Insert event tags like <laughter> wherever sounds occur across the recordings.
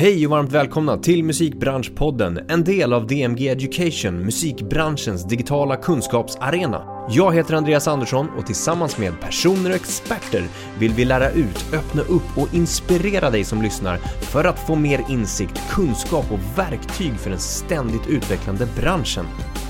Hej och varmt välkomna till Musikbranschpodden, en del av DMG Education, musikbranschens digitala kunskapsarena. Jag heter Andreas Andersson och tillsammans med personer och experter vill vi lära ut, öppna upp och inspirera dig som lyssnar för att få mer insikt, kunskap och verktyg för den ständigt utvecklande branschen.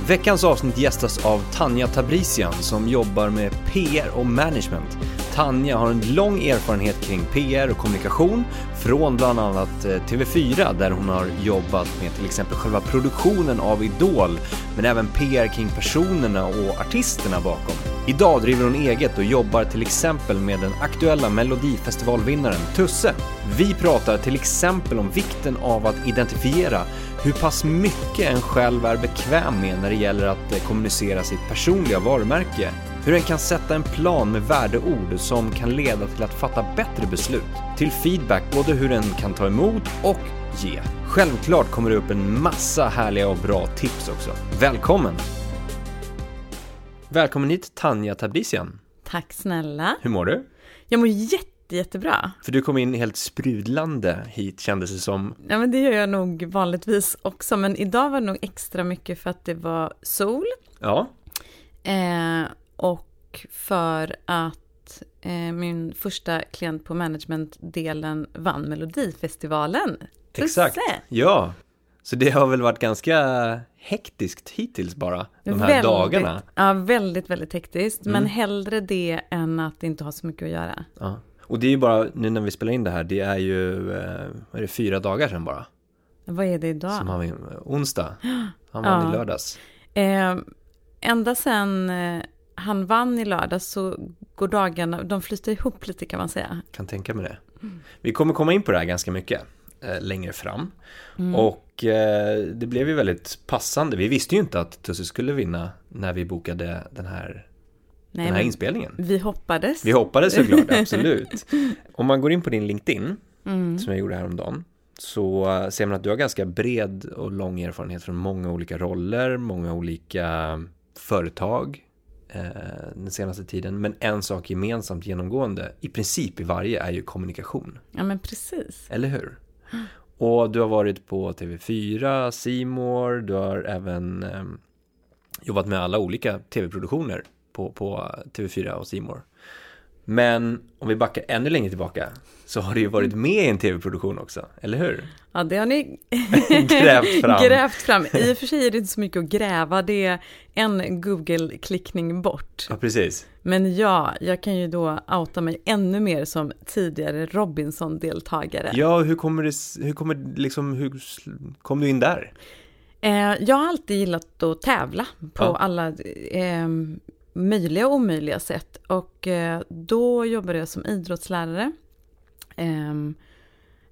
Veckans avsnitt gästas av Tanja Tabrisian som jobbar med PR och management. Tanja har en lång erfarenhet kring PR och kommunikation från bland annat eh, TV4 där hon har jobbat med till exempel själva produktionen av Idol men även PR kring personerna och artisterna bakom. Idag driver hon eget och jobbar till exempel med den aktuella Melodifestivalvinnaren Tusse. Vi pratar till exempel om vikten av att identifiera hur pass mycket en själv är bekväm med när det gäller att eh, kommunicera sitt personliga varumärke hur en kan sätta en plan med värdeord som kan leda till att fatta bättre beslut. Till feedback både hur en kan ta emot och ge. Självklart kommer det upp en massa härliga och bra tips också. Välkommen! Välkommen hit Tanja Tabrisian. Tack snälla. Hur mår du? Jag mår jätte, jättebra. För du kom in helt sprudlande hit kändes det som. Ja men det gör jag nog vanligtvis också, men idag var det nog extra mycket för att det var sol. Ja. Eh, och för att eh, min första klient på managementdelen vann Melodifestivalen. Exakt, Tusse. ja. Så det har väl varit ganska hektiskt hittills bara, de här väldigt, dagarna. Ja, väldigt, väldigt hektiskt. Mm. Men hellre det än att inte ha så mycket att göra. Ja. Och det är ju bara, nu när vi spelar in det här, det är ju, eh, är det, fyra dagar sedan bara. Vad är det idag? Som han onsdag. <gasps> Han vann Ja. i lördags. Eh, ända sen eh, han vann i lördags så går dagarna, de flyter ihop lite kan man säga. Kan tänka mig det. Mm. Vi kommer komma in på det här ganska mycket eh, längre fram. Mm. Och eh, det blev ju väldigt passande. Vi visste ju inte att Tusse skulle vinna när vi bokade den här, Nej, den här inspelningen. vi hoppades. Vi hoppades såklart, <laughs> absolut. Om man går in på din LinkedIn, Mm. som jag gjorde häromdagen, så eh, ser man att du har ganska bred och lång erfarenhet från många olika roller, många olika företag eh, den senaste tiden. Men en sak gemensamt genomgående, i princip i varje, är ju kommunikation. Ja men precis. Eller hur? Och du har varit på TV4, C More, du har även eh, jobbat med alla olika tv-produktioner på, på TV4 och C More. Men om vi backar ännu längre tillbaka så har du ju varit med i en tv-produktion också, eller hur? Ja det har ni <laughs> Grävt fram. <laughs> grävt fram. I och för sig är det inte så mycket att gräva, det är en Google-klickning bort. Ja, precis. Men ja, jag kan ju då outa mig ännu mer som tidigare Robinson-deltagare. Ja, hur kommer det, hur kommer liksom, hur kom du in där? Eh, jag har alltid gillat att tävla på Ja. alla eh, möjliga och omöjliga sätt. Och eh, då jobbade jag som idrottslärare. Ehm,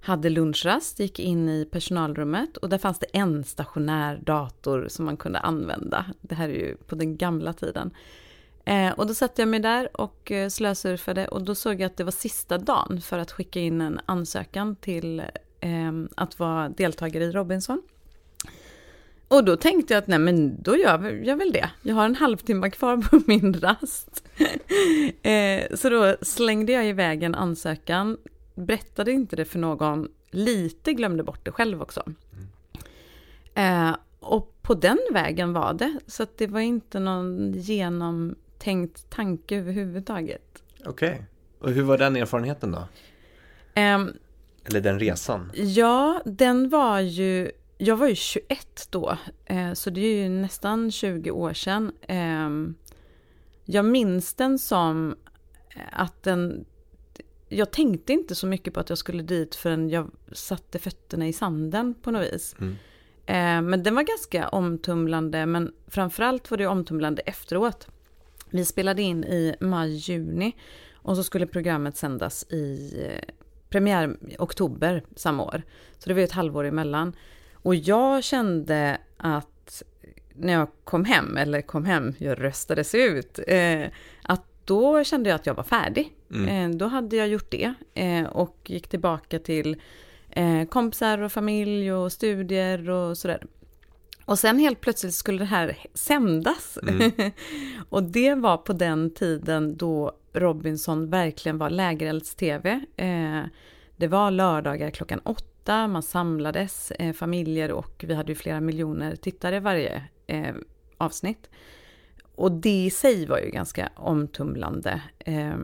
hade lunchrast, gick in i personalrummet och där fanns det en stationär dator som man kunde använda. Det här är ju på den gamla tiden. Eh, och då satte jag mig där och eh, slösurfade och då såg jag att det var sista dagen för att skicka in en ansökan till ehm, att vara deltagare i Robinson. Och då tänkte jag att nej men då gör jag väl det. Jag har en halvtimme kvar på <laughs> min rast. <laughs> eh, så då slängde jag iväg en ansökan, berättade inte det för någon, lite glömde bort det själv också. Eh, och på den vägen var det, så att det var inte någon genomtänkt tanke överhuvudtaget. Okej. Och hur var den erfarenheten då? Ehm, Eller den resan? Ja, den var ju... Jag var ju 21 då, eh, så det är ju nästan 20 år sedan. Eh, jag minns den som att den... Jag tänkte inte så mycket på att jag skulle dit förrän jag satte fötterna i sanden på något vis. Mm. Eh, men den var ganska omtumlande, men framförallt var det omtumlande efteråt. Vi spelade in i maj-juni och så skulle programmet sändas i eh, premiär oktober samma år. Så det var ju ett halvår emellan. Och jag kände att när jag kom hem, eller kom hem, jag röstades ut, eh, att då kände jag att jag var färdig. Mm. Eh, då hade jag gjort det eh, och gick tillbaka till eh, kompisar och familj och studier och sådär. Och sen helt plötsligt skulle det här sändas. Mm. <laughs> och det var på den tiden då Robinson verkligen var lägerelds-tv. Eh, det var lördagar klockan åtta yta, man samlades, eh, familjer och vi hade ju flera miljoner tittare varje eh, avsnitt. Och det i sig var ju ganska omtumlande. Eh,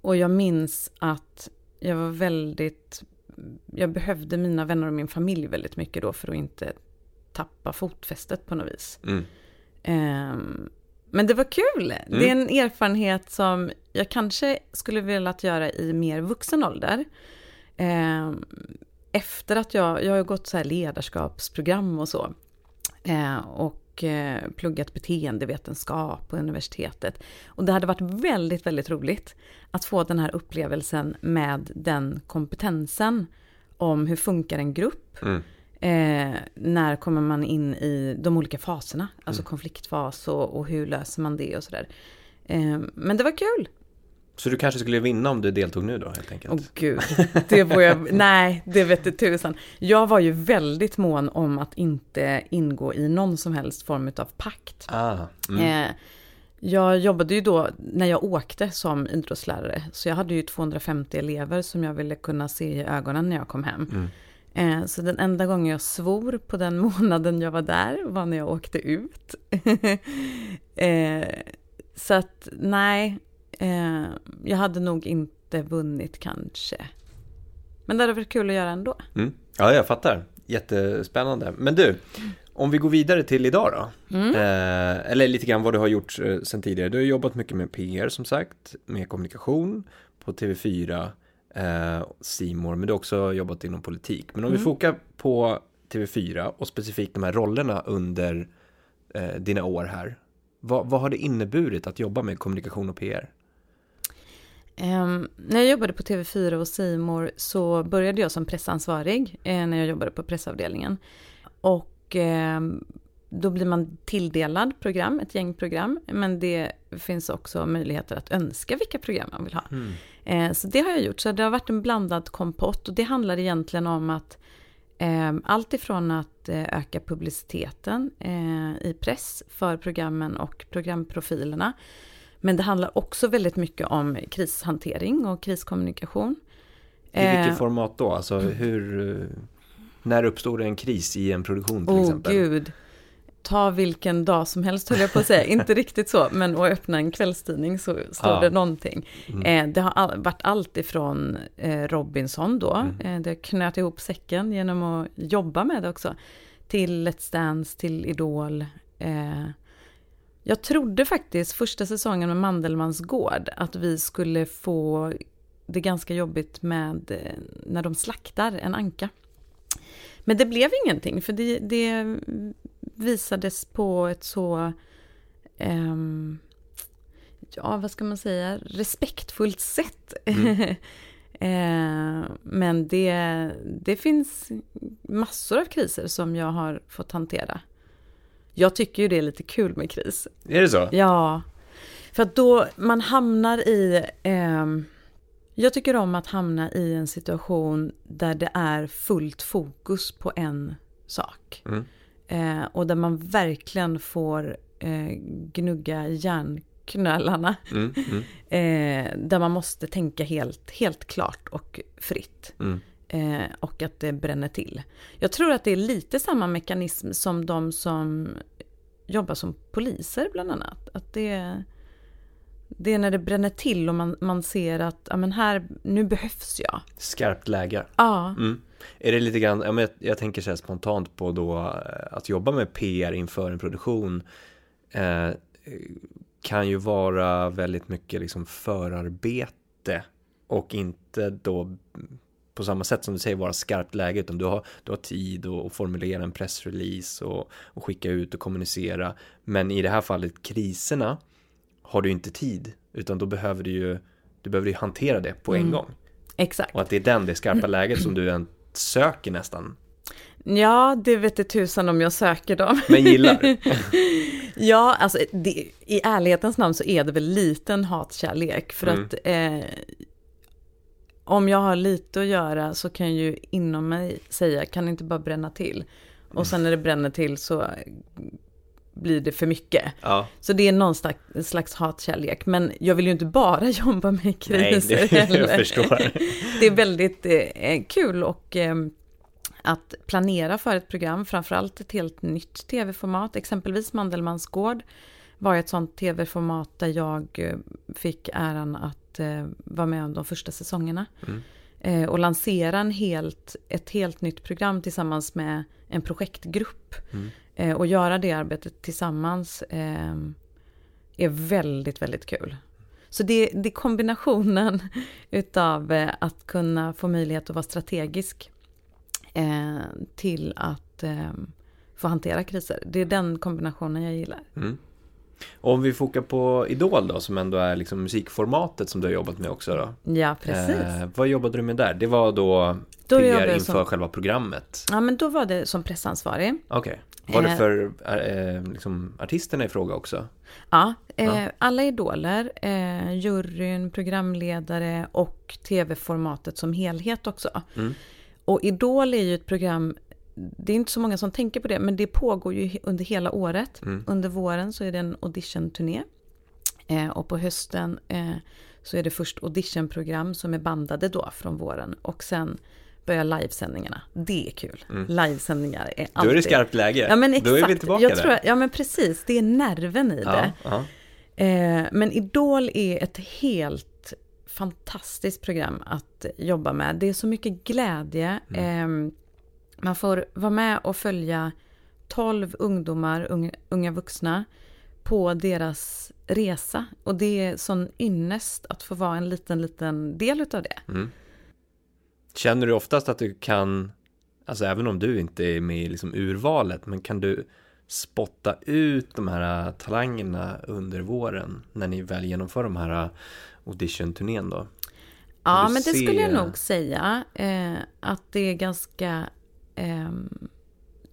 och jag minns att jag var väldigt, jag behövde mina vänner och min familj väldigt mycket då för att inte tappa fotfästet på något vis. Mm. Um, men det var kul. Mm. Det är en erfarenhet som jag kanske skulle velat göra i mer vuxen ålder. Um, efter att jag, jag har gått så här ledarskapsprogram och så. Uh, och uh, pluggat beteendevetenskap på universitetet. Och det hade varit väldigt, väldigt roligt att få den här upplevelsen med den kompetensen om hur funkar en grupp. Mm. Eh, när kommer man in i de olika faserna, alltså mm. konfliktfas och, och, hur löser man det och sådär. Eh, men det var kul. Så du kanske skulle vinna om du deltog nu då helt enkelt? Åh oh, gud, det var jag, <laughs> nej, det vet du tusan. Jag var ju väldigt mån om att inte ingå i någon som helst form av pakt. Ah, mm. eh, jag jobbade ju då när jag åkte som idrottslärare, så jag hade ju 250 elever som jag ville kunna se i ögonen när jag kom hem. Mm. Eh, så den enda gången jag svor på den <laughs> månaden jag var där var när jag åkte ut. <laughs> eh, så att nej, eh, jag hade nog inte vunnit kanske. Men det hade varit kul att göra ändå. Mm. Ja, jag fattar. Jättespännande. Men du, om vi går vidare till idag då. Mm. Eh, eller lite grann vad du har gjort eh, sedan tidigare. Du har jobbat mycket med PR som sagt, med kommunikation på TV4 eh, Simor, men du har också jobbat inom politik. Men om mm. vi fokar på TV4 och specifikt de här rollerna under eh, dina år här. Vad, vad, har det inneburit att jobba med kommunikation och PR? Um, ehm, när jag jobbade på TV4 och Simor så började jag som pressansvarig eh, när jag jobbade på pressavdelningen. Och eh, då blir man tilldelad program, ett gäng program, men det finns också möjligheter att önska vilka program man vill ha. Mm. Eh, så det har jag gjort, så det har varit en blandad kompott och det handlar egentligen om att eh, allt ifrån att eh, öka publiciteten eh, i press för programmen och programprofilerna. Men det handlar också väldigt mycket om krishantering och kriskommunikation. I vilket eh, format då? Alltså hur, eh, när uppstår det en kris i en produktion till oh, exempel? Gud ta vilken dag som helst höll jag på att säga, <laughs> inte riktigt så, men att öppna en kvällstidning så står ja. det någonting. Mm. Eh, det har varit allt ifrån Robinson då, mm. det knöt ihop säcken genom att jobba med det också, till Let's Dance, till Idol. Eh, jag trodde faktiskt första säsongen med Mandelmans gård att vi skulle få det ganska jobbigt med eh, när de slaktar en anka. Men det blev ingenting, för det, det visades på ett så, um, ja vad ska man säga, respektfullt sätt. Mm. <laughs> eh, men det, det finns massor av kriser som jag har fått hantera. Jag tycker ju det är lite kul med kris. Är det så? Ja. För att då man hamnar i... Eh, jag tycker om att hamna i en situation där det är fullt fokus på en sak. Mm. Eh, och där man verkligen får eh, gnugga hjärnknölarna. Mm, mm. <laughs> Eh, där man måste tänka helt, helt klart och fritt. Eh, och att det bränner till. Jag tror att det är lite samma mekanism som de som jobbar som poliser bland annat. Att det, det är när det bränner till och man, man ser att ja, men här, nu behövs jag. Skarpt läge. Ja. Mm. Är det lite grann, jag, jag tänker så här spontant på då eh, att jobba med PR inför en produktion eh, kan ju vara väldigt mycket liksom förarbete och inte då på samma sätt som du säger vara skarpt läge utan du har, du har tid att formulera en pressrelease och, och skicka ut och kommunicera men i det här fallet kriserna har du inte tid utan då behöver du ju du behöver ju hantera det på en mm. gång. Exakt. Och att det är den, det skarpa läget som du söker nästan. Ja, det vet det tusan om jag söker dem. Men gillar? <laughs> ja, alltså det, i ärlighetens namn så är det väl liten hatkärlek. För mm. att eh, om jag har lite att göra så kan ju inom mig säga, kan inte bara bränna till. Och sen när det bränner till så blir det för mycket. Ja. Så det är någon slags, slags hatkärlek. Men jag vill ju inte bara <laughs> jobba med kriser Nej, det, <laughs> jag förstår. Det är väldigt eh, kul och eh, att planera för ett program, framförallt ett helt nytt tv-format, exempelvis Mandelmans gård var ett sånt tv-format där jag eh, fick äran att eh, vara med om de första säsongerna. Mm. Eh, och lansera en helt, ett helt nytt program tillsammans med en projektgrupp. Mm. Eh, och göra det arbetet tillsammans eh, är väldigt, väldigt kul. Så det, det är kombinationen <laughs> utav eh, att kunna få möjlighet att vara strategisk eh, till att få hantera kriser. Det är den kombinationen jag gillar. Mm. Om vi fokar på Idol då, som ändå är liksom musikformatet som du har jobbat med också då. Ja, precis. Eh, vad jobbade du med där? Det var då, Då PR inför som- själva programmet? Ja, men då var det som pressansvarig. Okej. Var det Eh. för eh, liksom, artisterna i fråga också? Ja, eh, Ja. alla idoler, eh, juryn, programledare och tv-formatet som helhet också. Mm. Och Idol är ju ett program, det är inte så många som tänker på det, men det pågår ju under hela året. Mm. Under våren så är det en auditionturné. Eh, och på hösten eh, så är det först auditionprogram som är bandade då från våren. Och sen börjar livesändningarna. Det är kul. Livesändningar är alltid... Mm. Då är det skarpt läge. Ja men exakt. Då är vi tillbaka jag där. tror, ja men precis, det är nerven i det. ja, ja. Eh, men Idol är ett helt fantastiskt program att jobba med. Det är så mycket glädje. Eh, man får vara med och följa 12 ungdomar, unga, unga vuxna, på deras resa. Och det är sån ynnest att få vara en liten, liten del utav det. Mm. Känner du oftast att du kan, alltså även om du inte är med i liksom urvalet, men kan du spotta ut de här talangerna under våren när ni väl genomför de här audition-turnén då? Ja, men det se- skulle jag nog säga. Eh, att det är ganska ehm,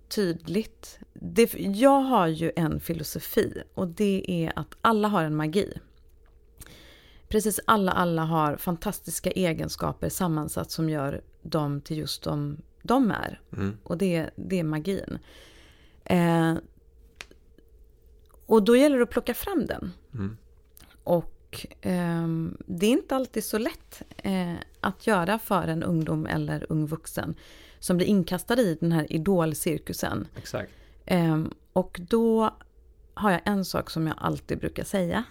tydligt. Det, jag har ju en filosofi och det är att alla har en magi. Precis alla, alla har fantastiska egenskaper sammansatt som gör dem till just de de är. Mm. Och det, det är magin. Eh, och då gäller det att plocka fram den. Mm. Och ehm, det är inte alltid så lätt eh, att göra för en ungdom eller ung vuxen som blir inkastad i den här idolcirkusen. Exakt. Ehm, och då har jag en sak som jag alltid brukar säga.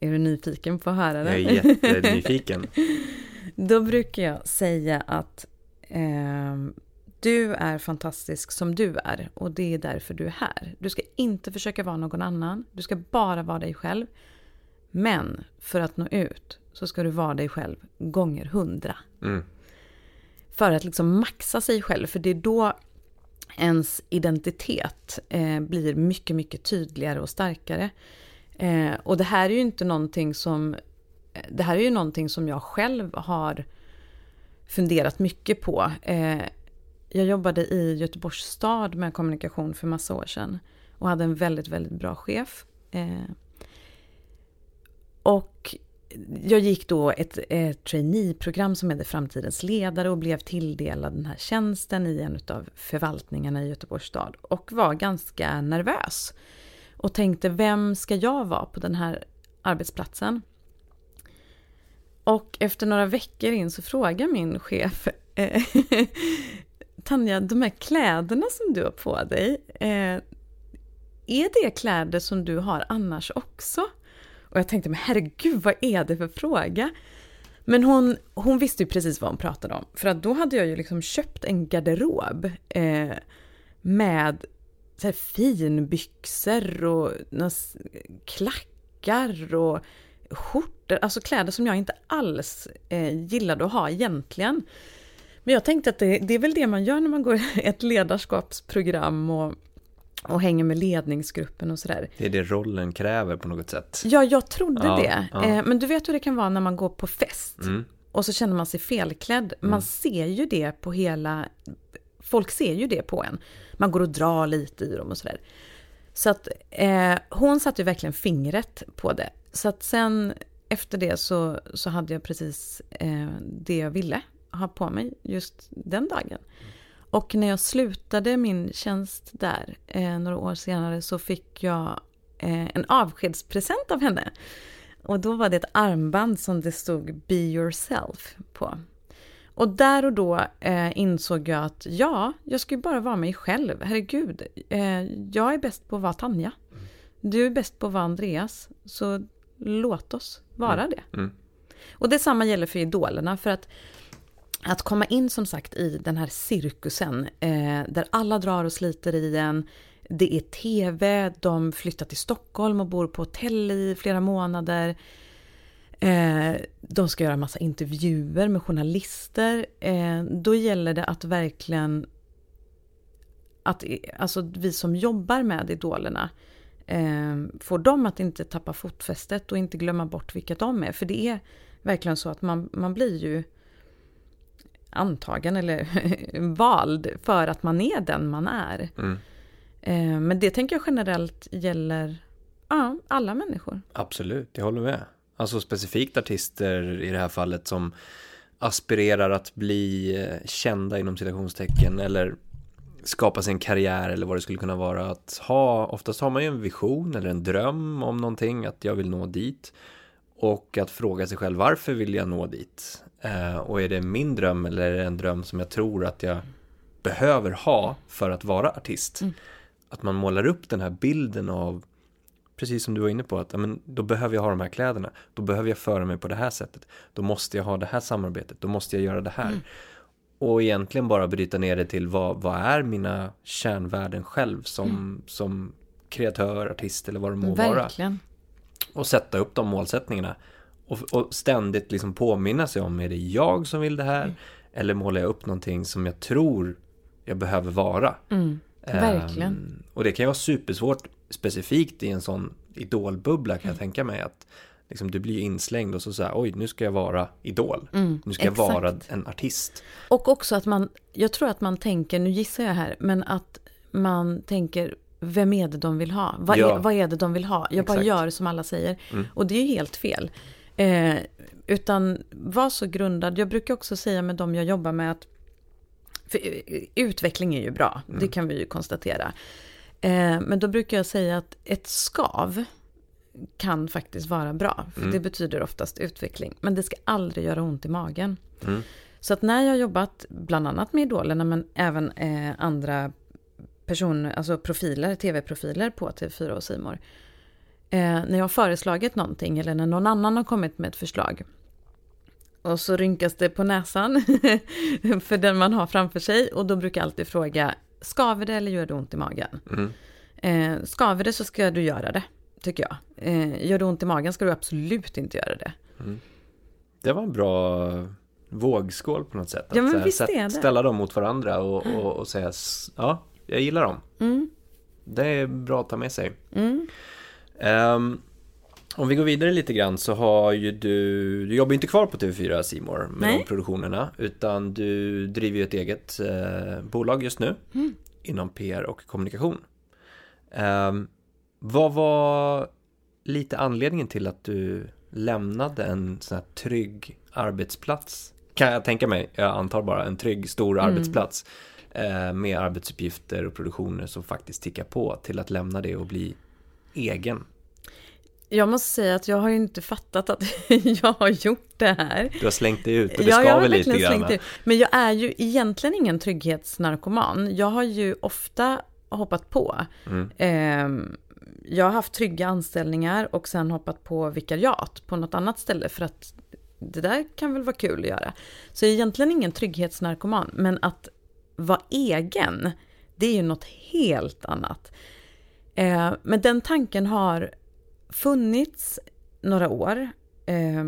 Är du nyfiken på att höra det? Jag är jättenyfiken. <laughs> Då brukar jag säga att ehm, du är fantastisk som du är och det är därför du är här. Du ska inte försöka vara någon annan. Du ska bara vara dig själv. Men för att nå ut så ska du vara dig själv gånger hundra. Mm. För att liksom maxa sig själv. För det är då ens identitet eh, blir mycket, mycket tydligare och starkare. Eh, och det här är ju inte någonting som... Eh, det här är ju någonting som jag själv har funderat mycket på. Eh, jag jobbade i Göteborgs stad med kommunikation för massa år sedan. Och hade en väldigt, väldigt bra chef. Eh, och jag gick då ett, ett traineeprogram som hette Framtidens ledare och blev tilldelad den här tjänsten i en av förvaltningarna i Göteborgs stad. Och var ganska nervös. Och tänkte, vem ska jag vara på den här arbetsplatsen? Och efter några veckor in så frågar min chef eh, <laughs> Tanja, de här kläderna som du har på dig, eh, är det kläder som du har annars också? Och jag tänkte, men herregud, vad är det för fråga? Men hon, hon visste ju precis vad hon pratade om. För att då hade jag ju liksom köpt en garderob eh, med så här finbyxor och klackar och skjortor. Alltså kläder som jag inte alls eh, gillade att ha egentligen. Men jag tänkte att det, det är väl det man gör när man går <laughs> ett ledarskapsprogram och, och hänger med ledningsgruppen och sådär. Det är det rollen kräver på något sätt. Ja, jag trodde Ja, det. ja. Eh, men du vet hur det kan vara när man går på fest Mm. och så känner man sig felklädd. Man ser ju det på hela... Folk ser ju det på en. Man går och drar lite i dem och sådär. Så att eh, hon satte ju verkligen fingret på det. Så att sen efter det så, så hade jag precis eh, det jag ville ha på mig just den dagen. Och när jag slutade min tjänst där eh, några år senare så fick jag eh, en avskedspresent av henne. Och då var det ett armband som det stod Be yourself på. Och där och då eh, insåg jag att ja, jag ska ju bara vara mig själv. Herregud, eh, jag är bäst på att vara Tanja. Du är bäst på att vara Andreas. Så låt oss vara Mm. det. Mm. Och detsamma gäller för idolerna. För att, att komma in som sagt i den här cirkusen eh, där alla drar och sliter i en. Det är tv, de flyttar till Stockholm och bor på hotell i flera månader. Eh, de ska göra massa intervjuer med journalister. Eh, då gäller det att verkligen att alltså vi som jobbar med idolerna eh, får dem att inte tappa fotfästet och inte glömma bort vilka de är. För det är verkligen så att man, man blir ju antagen eller <laughs> vald för att man är den man är. Mm. Eh, men det tänker jag generellt gäller ja, alla människor. Absolut, jag håller med. Alltså specifikt artister i det här fallet som aspirerar att bli eh, kända inom citationstecken eller skapa sig en karriär eller vad det skulle kunna vara. Att ha, oftast har man ju en vision eller en dröm om någonting, att jag vill nå dit. Och att fråga sig själv, varför vill jag nå dit? Eh, och är det min dröm eller är det en dröm som jag tror att jag behöver ha för att vara artist? Mm. Att man målar upp den här bilden av precis som du var inne på, att ja, men, då behöver jag ha de här kläderna, då behöver jag föra mig på det här sättet, då måste jag ha det här samarbetet, då måste jag göra det här. Mm. Och egentligen bara bryta ner det till vad, vad är mina kärnvärden själv som, som kreatör, artist eller vad det må vara. Verkligen. Och sätta upp de målsättningarna. Och, och ständigt liksom påminna sig om, är det jag som vill det här? Mm. Eller målar jag upp någonting som jag tror jag behöver vara? Mm. Verkligen. Ehm, och det kan ju vara supersvårt specifikt i en sån idolbubbla Mm. kan jag tänka mig att liksom, du blir inslängd och så säger oj nu ska jag vara idol. Mm, Nu ska jag exakt. vara en artist. Och också att man, jag tror att man tänker, nu gissar jag här, men att man tänker, vem är det de vill ha? Vad, Ja. är, vad är det de vill ha? Jag bara Exakt. gör som alla säger. Mm. Och det är ju helt fel. Eh, utan var så grundad, jag brukar också säga med dem jag jobbar med att eh, utveckling är ju bra, det kan vi ju konstatera. Eh, men då brukar jag säga att ett skav kan faktiskt vara bra, för Mm. det betyder oftast utveckling. Men det ska aldrig göra ont i magen. Mm. Så att när jag har jobbat bland annat med idolerna men även eh, andra personer, alltså profiler, tv-profiler på TV4 och Simor. Eh, när jag har föreslagit någonting eller när någon annan har kommit med ett förslag. Och så rynkas det på näsan <laughs> för den man har framför sig och då brukar jag alltid fråga, skaver det eller gör det ont i magen? Mm. Eh, skaver det så ska du göra det, tycker jag. Eh, gör det ont i magen ska du absolut inte göra det. Det var en bra vågskål på något sätt. Ja, men visst är det. Ställa dem mot varandra och, och, och säga ja, jag gillar dem. Mm, Det är bra att ta med sig. Ehm, om vi går vidare lite grann så har ju du, du jobbar ju inte kvar på TV4 Simor med Nej. de produktionerna utan du driver ju ett eget eh, bolag just nu Mm. inom PR och kommunikation. Ehm, vad var lite anledningen till att du lämnade en sån här trygg arbetsplats? Kan jag tänka mig, jag antar bara en trygg stor Mm. arbetsplats eh, med arbetsuppgifter och produktioner som faktiskt tickar på till att lämna det och bli egen. Jag måste säga att jag har ju inte fattat att <laughs> jag har gjort det här. Du har slängt dig ut och det Ja, jag ska har väl lite grann. Men jag är ju egentligen ingen trygghetsnarkoman. Jag har ju ofta hoppat på. Mm. Ehm, jag har haft trygga anställningar och sen hoppat på vikariat på något annat ställe för att det där kan väl vara kul att göra. Så jag är egentligen ingen trygghetsnarkoman, men att vara egen, det är ju något helt annat. Eh, men den tanken har funnits några år, eh,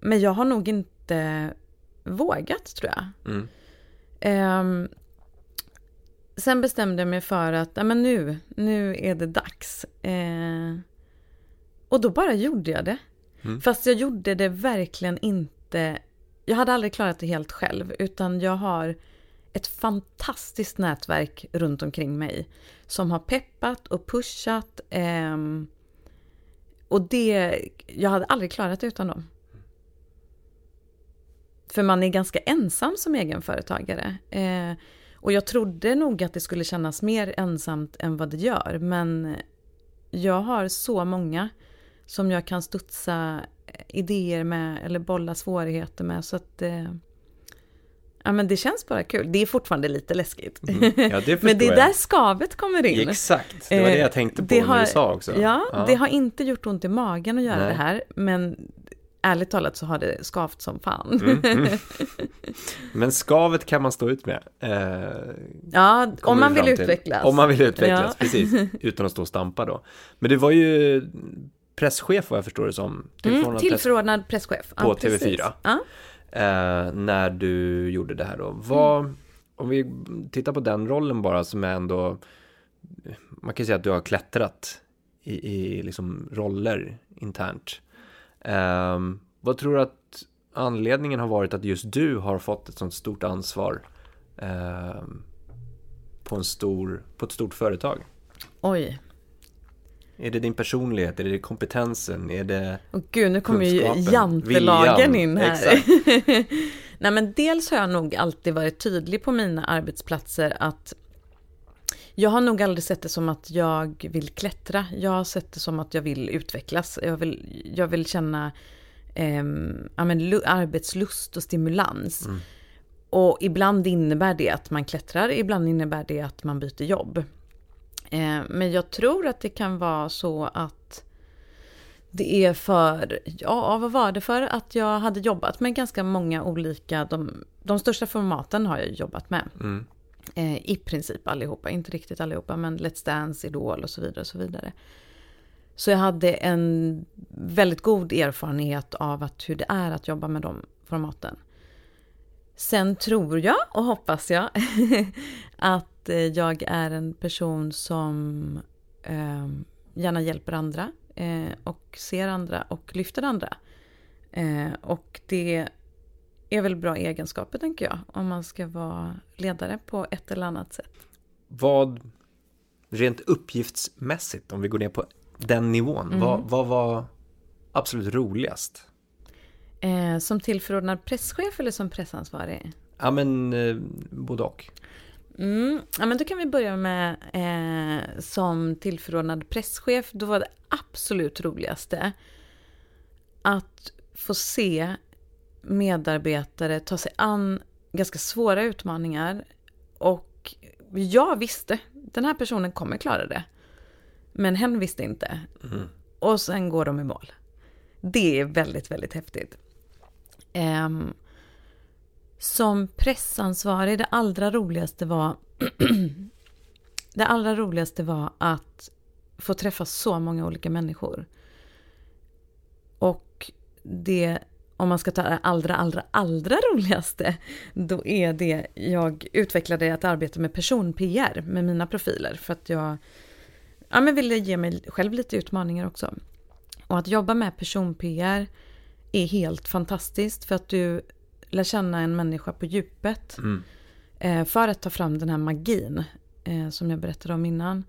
men jag har nog inte vågat tror jag. Mm. Ehm, sen bestämde jag mig för att ja, men nu, nu är det dags. Eh, och då bara gjorde jag det. Mm. Fast jag gjorde det verkligen inte. Jag hade aldrig klarat det helt själv, utan jag har ett fantastiskt nätverk runt omkring mig som har peppat och pushat. Eh, och det, jag hade aldrig klarat det utan dem. För man är ganska ensam som egenföretagare. Eh, Och jag trodde nog att det skulle kännas mer ensamt än vad det gör. Men jag har så många som jag kan studsa eh, idéer med eller bolla svårigheter med. Så att eh, ja, men det känns bara kul. Det är fortfarande lite läskigt. Mm. Ja, det <laughs> men det är där skavet kommer in. Exakt, det var det jag tänkte på det när har, du sa också. Ja, ja, det har inte gjort ont i magen att göra Nej. det här. Men ärligt talat så har det skavt som fan. Mm, mm. <laughs> Men skavet kan man stå ut med. Eh, ja, om man vi vill till. utvecklas. Om man vill utvecklas, Ja. precis. <laughs> Utan att stå och stampa då. Men du var ju presschef vad jag förstår det som. Mm, Tillförordnad press- tillförordnad presschef. På precis. TV4. Ja. Eh, när du gjorde det här då. Vad, Mm. Om vi tittar på den rollen bara som är ändå, man kan säga att du har klättrat i, i liksom roller internt. Ehm, vad tror du att anledningen har varit att just du har fått ett sånt stort ansvar ehm, på, en stor, på ett stort företag? Oj. Är det din personlighet? Är det kompetensen? Är det Och gud, nu kommer ju jantelagen in här. Exakt. <laughs> Nej men dels har jag nog alltid varit tydlig på mina arbetsplatser att jag har nog aldrig sett det som att jag vill klättra. Jag har sett det som att jag vill utvecklas. Jag vill, jag vill känna ehm, ja, men, lu- arbetslust och stimulans. Mm. Och ibland innebär det att man klättrar, ibland innebär det att man byter jobb. Eh, men jag tror att det kan vara så att det är för, ja vad var det för att jag hade jobbat med ganska många olika, de, de största formaten har jag jobbat med. Mm. Eh, I princip allihopa, inte riktigt allihopa, men Let's Dance, Idol och så vidare. och Så vidare. Så jag hade en väldigt god erfarenhet av att hur det är att jobba med de formaten. Sen tror jag och hoppas jag <laughs> att eh, jag är en person som eh, gärna hjälper andra eh, och ser andra och lyfter andra. Eh, och det är väl bra egenskaper tänker jag om man ska vara ledare på ett eller annat sätt. Vad, rent uppgiftsmässigt, om vi går ner på den nivån, Mm. vad, vad var absolut roligast? Eh, som tillförordnad presschef eller som pressansvarig? Ja men eh, både och. Mm, ja, men då kan vi börja med eh, som tillförordnad presschef. Då var det absolut roligaste att få se medarbetare ta sig an ganska svåra utmaningar. Och jag visste, den här personen kommer klara det. Men hen visste inte. Mm. Och sen går de i mål. Det är väldigt, väldigt häftigt. Ehm, som pressansvarig, det allra roligaste var <clears throat> Det allra roligaste var att få träffa så många olika människor. Och det, om man ska ta det allra, allra, allra roligaste, då är det jag utvecklade att arbeta med person-PR med mina profiler för att jag ja, men ville ge mig själv lite utmaningar också. Och att jobba med person-PR är helt fantastiskt för att du lär känna en människa på djupet. Mm. Eh, för att ta fram den här magin eh, som jag berättade om innan.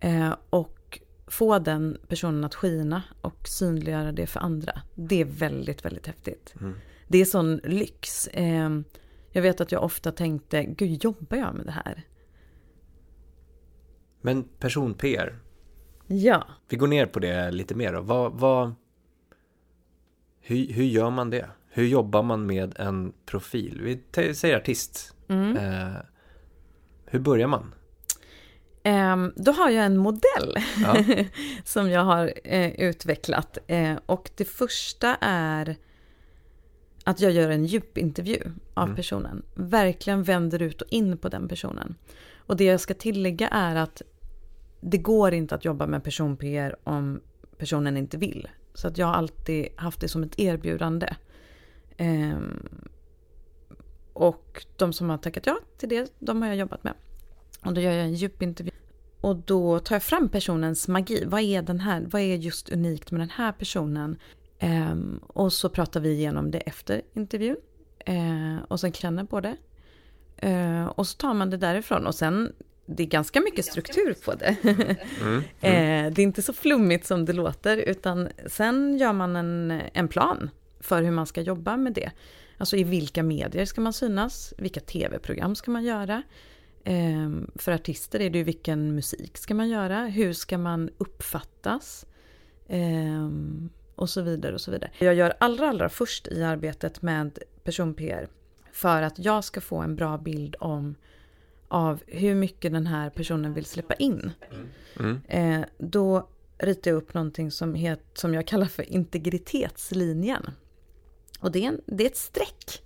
Eh, och få den personen att skina och synliggöra det för andra. Det är väldigt, väldigt häftigt. Mm. Det är sån lyx. Jag vet att jag ofta tänkte, gud jobbar jag med det här? Men person-PR, Ja. vi går ner på det lite mer då. Vad, vad, hur, hur gör man det? Hur jobbar man med en profil? Vi säger artist. Mm. Eh, hur börjar man? Ehm, då har jag en modell Ja. <laughs> som jag har eh, utvecklat. Eh, och det första är att jag gör en djupintervju av Mm. personen. Verkligen vänder ut och in på den personen. Och det jag ska tillägga är att det går inte att jobba med person-PR om personen inte vill. Så att jag har alltid haft det som ett erbjudande. Ehm, och de som har tackat ja till det, de har jag jobbat med. Och då gör jag en djupintervju. Och då tar jag fram personens magi. Vad är den här? Vad är just unikt med den här personen? Ehm, och så pratar vi igenom det efter intervjun. Ehm, och sen känner på det. Och så tar man det därifrån. Och sen, det är ganska mycket struktur på det. Mm. <laughs> Eh, det är inte så flummigt som det låter, utan sen gör man en, en plan för hur man ska jobba med det. Alltså i vilka medier ska man synas? Vilka tv-program ska man göra? Eh, för artister är det ju vilken musik ska man göra? Hur ska man uppfattas? Eh, och så vidare och så vidare. Jag gör allra, allra först i arbetet med person-PR för att jag ska få en bra bild om av hur mycket den här personen vill släppa in. Mm. Eh, då ritar jag upp någonting som, het, som jag kallar för integritetslinjen. Och det är, en, det är ett streck.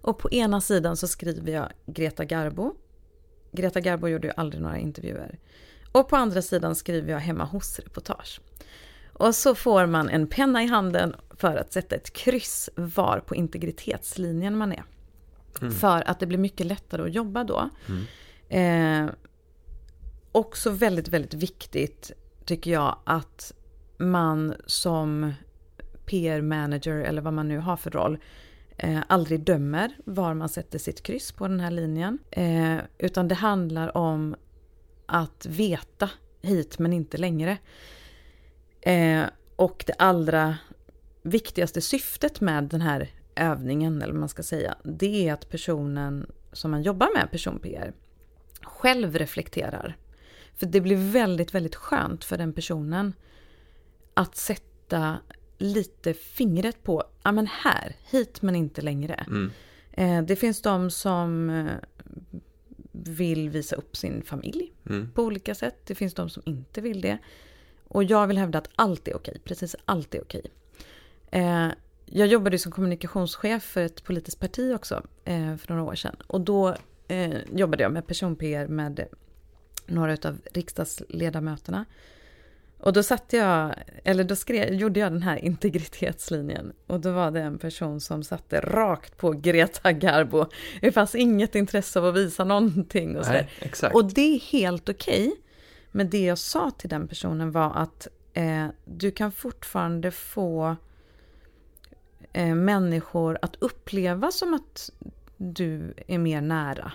Och på ena sidan så skriver jag Greta Garbo. Greta Garbo gjorde ju aldrig några intervjuer. Och på andra sidan skriver jag hemma hos-reportage. Och så får man en penna i handen för att sätta ett kryss var på integritetslinjen man är. Mm. För att det blir mycket lättare att jobba då. Mm. Eh, också väldigt, väldigt viktigt tycker jag att man som PR-manager eller vad man nu har för roll eh, aldrig dömer var man sätter sitt kryss på den här linjen. Eh, utan det handlar om att veta hit men inte längre. Eh, och det allra viktigaste syftet med den här övningen, eller vad man ska säga, det är att personen som man jobbar med, person-PR, själv reflekterar. För det blir väldigt, väldigt skönt för den personen att sätta lite fingret på, ja men här, hit men inte längre. Mm. Eh, det finns de som eh, vill visa upp sin familj mm. på olika sätt. Det finns de som inte vill det. Och jag vill hävda att allt är okej, precis allt är okej. Eh, jag jobbade som kommunikationschef för ett politiskt parti också för några år sedan. Och då jobbade jag med person-PR med några av riksdagsledamöterna. Och då satte jag, eller då skrev, gjorde jag den här integritetslinjen. Och då var det en person som satte rakt på Greta Garbo. Det fanns inget intresse av att visa någonting och sådär. Och det är helt okej. Okay. Men det jag sa till den personen var att eh, du kan fortfarande få eh, människor att uppleva som att du är mer nära.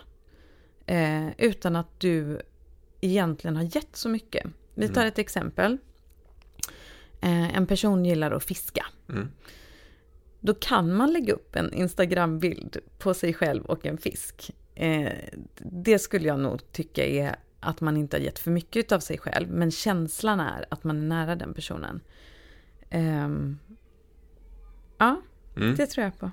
Eh, utan att du egentligen har gett så mycket. Vi tar mm. ett exempel. Eh, en person gillar att fiska. Mm. Då kan man lägga upp en Instagram-bild på sig själv och en fisk. Eh, det skulle jag nog tycka är att man inte har gett för mycket av sig själv. Men känslan är att man är nära den personen. Ehm, ja, mm. det tror jag på.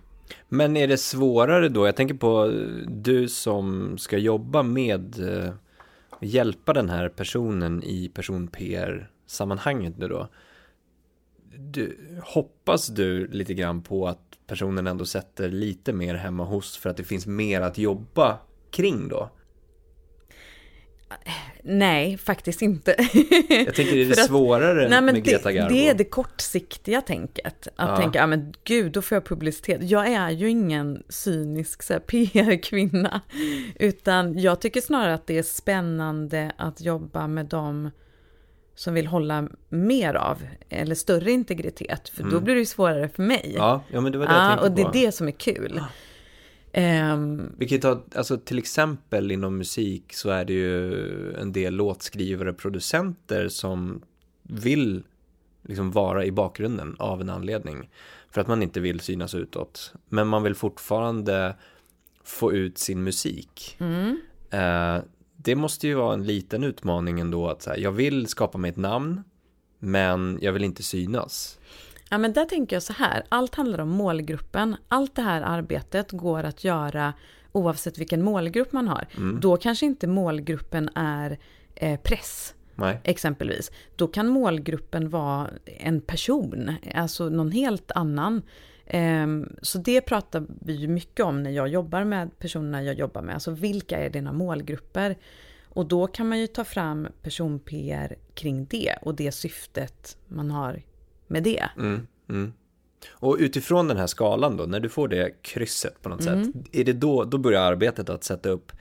Men är det svårare då? Jag tänker på du som ska jobba med eh, hjälpa den här personen i person-PR-sammanhanget nu då. Du, hoppas du lite grann på att personen ändå sätter lite mer hemma hos för att det finns mer att jobba kring då? Nej, faktiskt inte. Jag tänker det är det <laughs> svårare att, nej, med Greta Garbo. Det är det kortsiktiga tänket. Att ja. tänka, ja men gud, då får jag publicitet. Jag är ju ingen cynisk <laughs> PR-kvinna. Utan jag tycker snarare att det är spännande att jobba med dem som vill hålla mer av, eller större integritet. För mm. då blir det ju svårare för mig. Ja, ja men det var det ja, jag tänkte Och det är det som är kul. Um, Vi kan ta, alltså till exempel inom musik så är det ju en del låtskrivare, producenter som vill liksom vara i bakgrunden av en anledning. För att man inte vill synas utåt. Men man vill fortfarande få ut sin musik. Mm. Uh, det måste ju vara en liten utmaning ändå att säga, jag vill skapa mig ett namn, men jag vill inte synas. Ja, men där tänker jag så här, allt handlar om målgruppen. Allt det här arbetet går att göra oavsett vilken målgrupp man har. Mm. Då kanske inte målgruppen är eh, press. Nej. Exempelvis. Då kan målgruppen vara en person, alltså någon helt annan. Um, så det pratar vi ju mycket om när jag jobbar med personerna jag jobbar med. Alltså vilka är dina målgrupper? Och då kan man ju ta fram person-PR kring det och det syftet man har med det. Mm, mm. Och utifrån den här skalan då, när du får det krysset på något mm. sätt, är det då, då börjar arbetet att sätta upp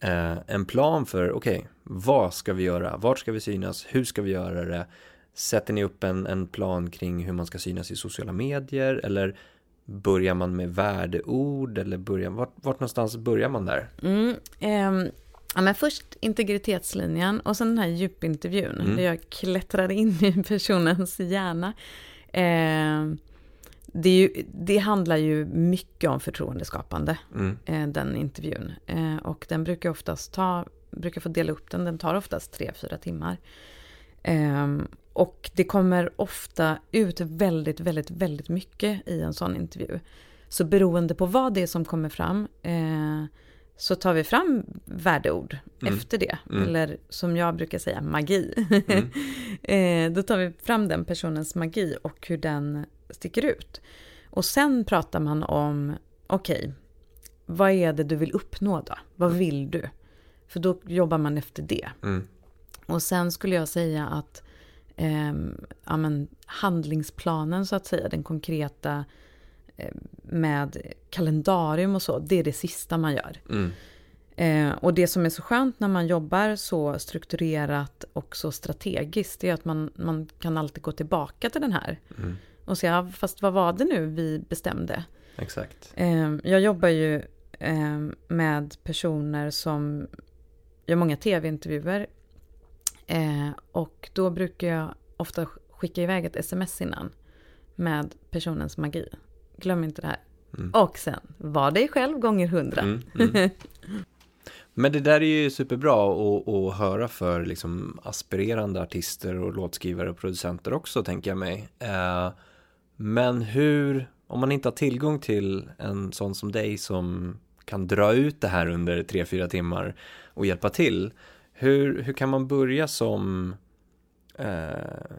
eh, en plan för, okej, okay, vad ska vi göra, vart ska vi synas, hur ska vi göra det, sätter ni upp en, en plan kring hur man ska synas i sociala medier, eller börjar man med värdeord, eller börjar, vart, vart någonstans börjar man där? Mm, eh, Ja, men först integritetslinjen och sen den här djupintervjun mm. där jag klättrar in i personens hjärna. Eh, det, ju, det, handlar ju mycket om förtroendeskapande, mm. eh, den intervjun. Eh, och den brukar oftast ta brukar få dela upp den. Den tar oftast tre, fyra timmar. Um, och det kommer ofta ut väldigt, väldigt, väldigt mycket i en sån intervju. Så beroende på vad det är som kommer fram eh, så tar vi fram värdeord mm. efter det. Mm. Eller som jag brukar säga, magi. Mm. <laughs> eh, då tar vi fram den personens magi och hur den sticker ut. Och sen pratar man om, okej, okay, vad är det du vill uppnå då? Vad vill du? För då jobbar man efter det. Mm. Och sen skulle jag säga att eh, ja, men, handlingsplanen så att säga, den konkreta med kalendarium och så, det är det sista man gör. Mm. Eh, och det som är så skönt när man jobbar så strukturerat och så strategiskt, det är att man, man kan alltid gå tillbaka till den här. Mm. Och säga, fast vad var det nu vi bestämde? Exakt. Eh, jag jobbar ju eh, med personer som gör många tv-intervjuer Eh, och då brukar jag ofta skicka iväg ett sms innan med personens magi. Glöm inte det här. Mm. Och sen, var dig själv gånger hundra. Mm, mm. Men det där är ju superbra att, att höra för liksom aspirerande artister och låtskrivare och producenter också, tänker jag mig. Eh, men hur, om man inte har tillgång till en sån som dig som kan dra ut det här under tre fyra timmar och hjälpa till, hur, hur kan man börja som eh,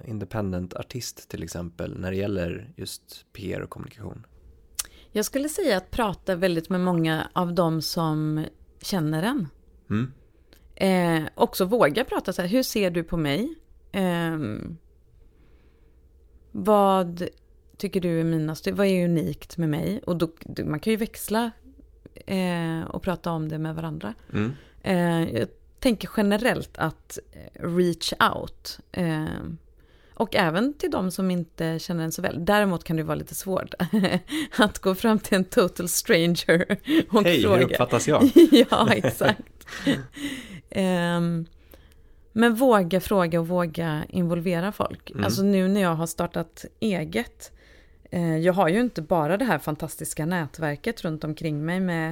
independent artist till exempel när det gäller just PR och kommunikation? Jag skulle säga att prata väldigt med många av dem som känner en. Mm. Eh, också våga prata så här, hur ser du på mig? Eh, vad tycker du är mina vad är unikt med mig? Och då, man kan ju växla eh, och prata om det med varandra. Mm. Eh, jag tänker generellt att eh, reach out. Och även till de som inte känner en så väl. Däremot kan det vara lite svårt <laughs> att gå fram till en total stranger och Hej, fråga. Hej, hur uppfattas jag? <laughs> ja, exakt. um, men våga fråga och våga involvera folk. Mm. Alltså nu när jag har startat eget. Eh, jag har ju inte bara det här fantastiska nätverket runt omkring mig med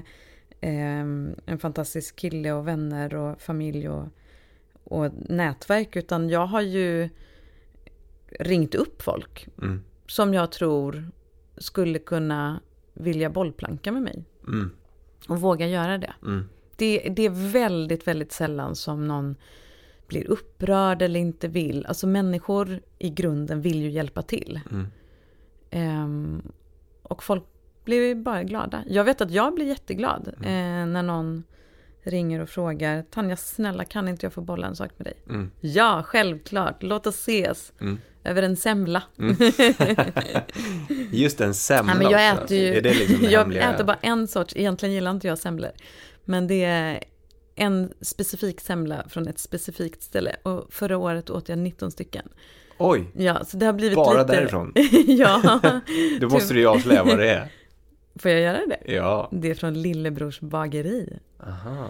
eh, en fantastisk kille och vänner och familj och, och nätverk. Utan jag har ju ringt upp folk mm. som jag tror skulle kunna vilja bollplanka med mig. Mm. Och våga göra det. Mm. det. Det är väldigt, väldigt sällan som någon blir upprörd eller inte vill. Alltså människor i grunden vill ju hjälpa till. Um, och folk blir bara glada. Jag vet att jag blir jätteglad mm. eh, när någon ringer och frågar Tanja, snälla kan inte jag få bolla en sak med dig? Mm. Ja, självklart, låt oss ses. Mm. Över en semla. Mm. <laughs> Just en semla ja, men jag också. Äter ju, är det liksom Jag hemliga... äter bara en sorts, egentligen gillar inte jag semlor. Men det är en specifik semla från ett specifikt ställe. Och förra året åt jag 19 stycken. Oj! Ja, så det har blivit Bara lite... därifrån? <laughs> ja. <laughs> Då måste du ju avslöja vad det är. Får jag göra det? Ja. Det är från Lillebrors bageri. Aha.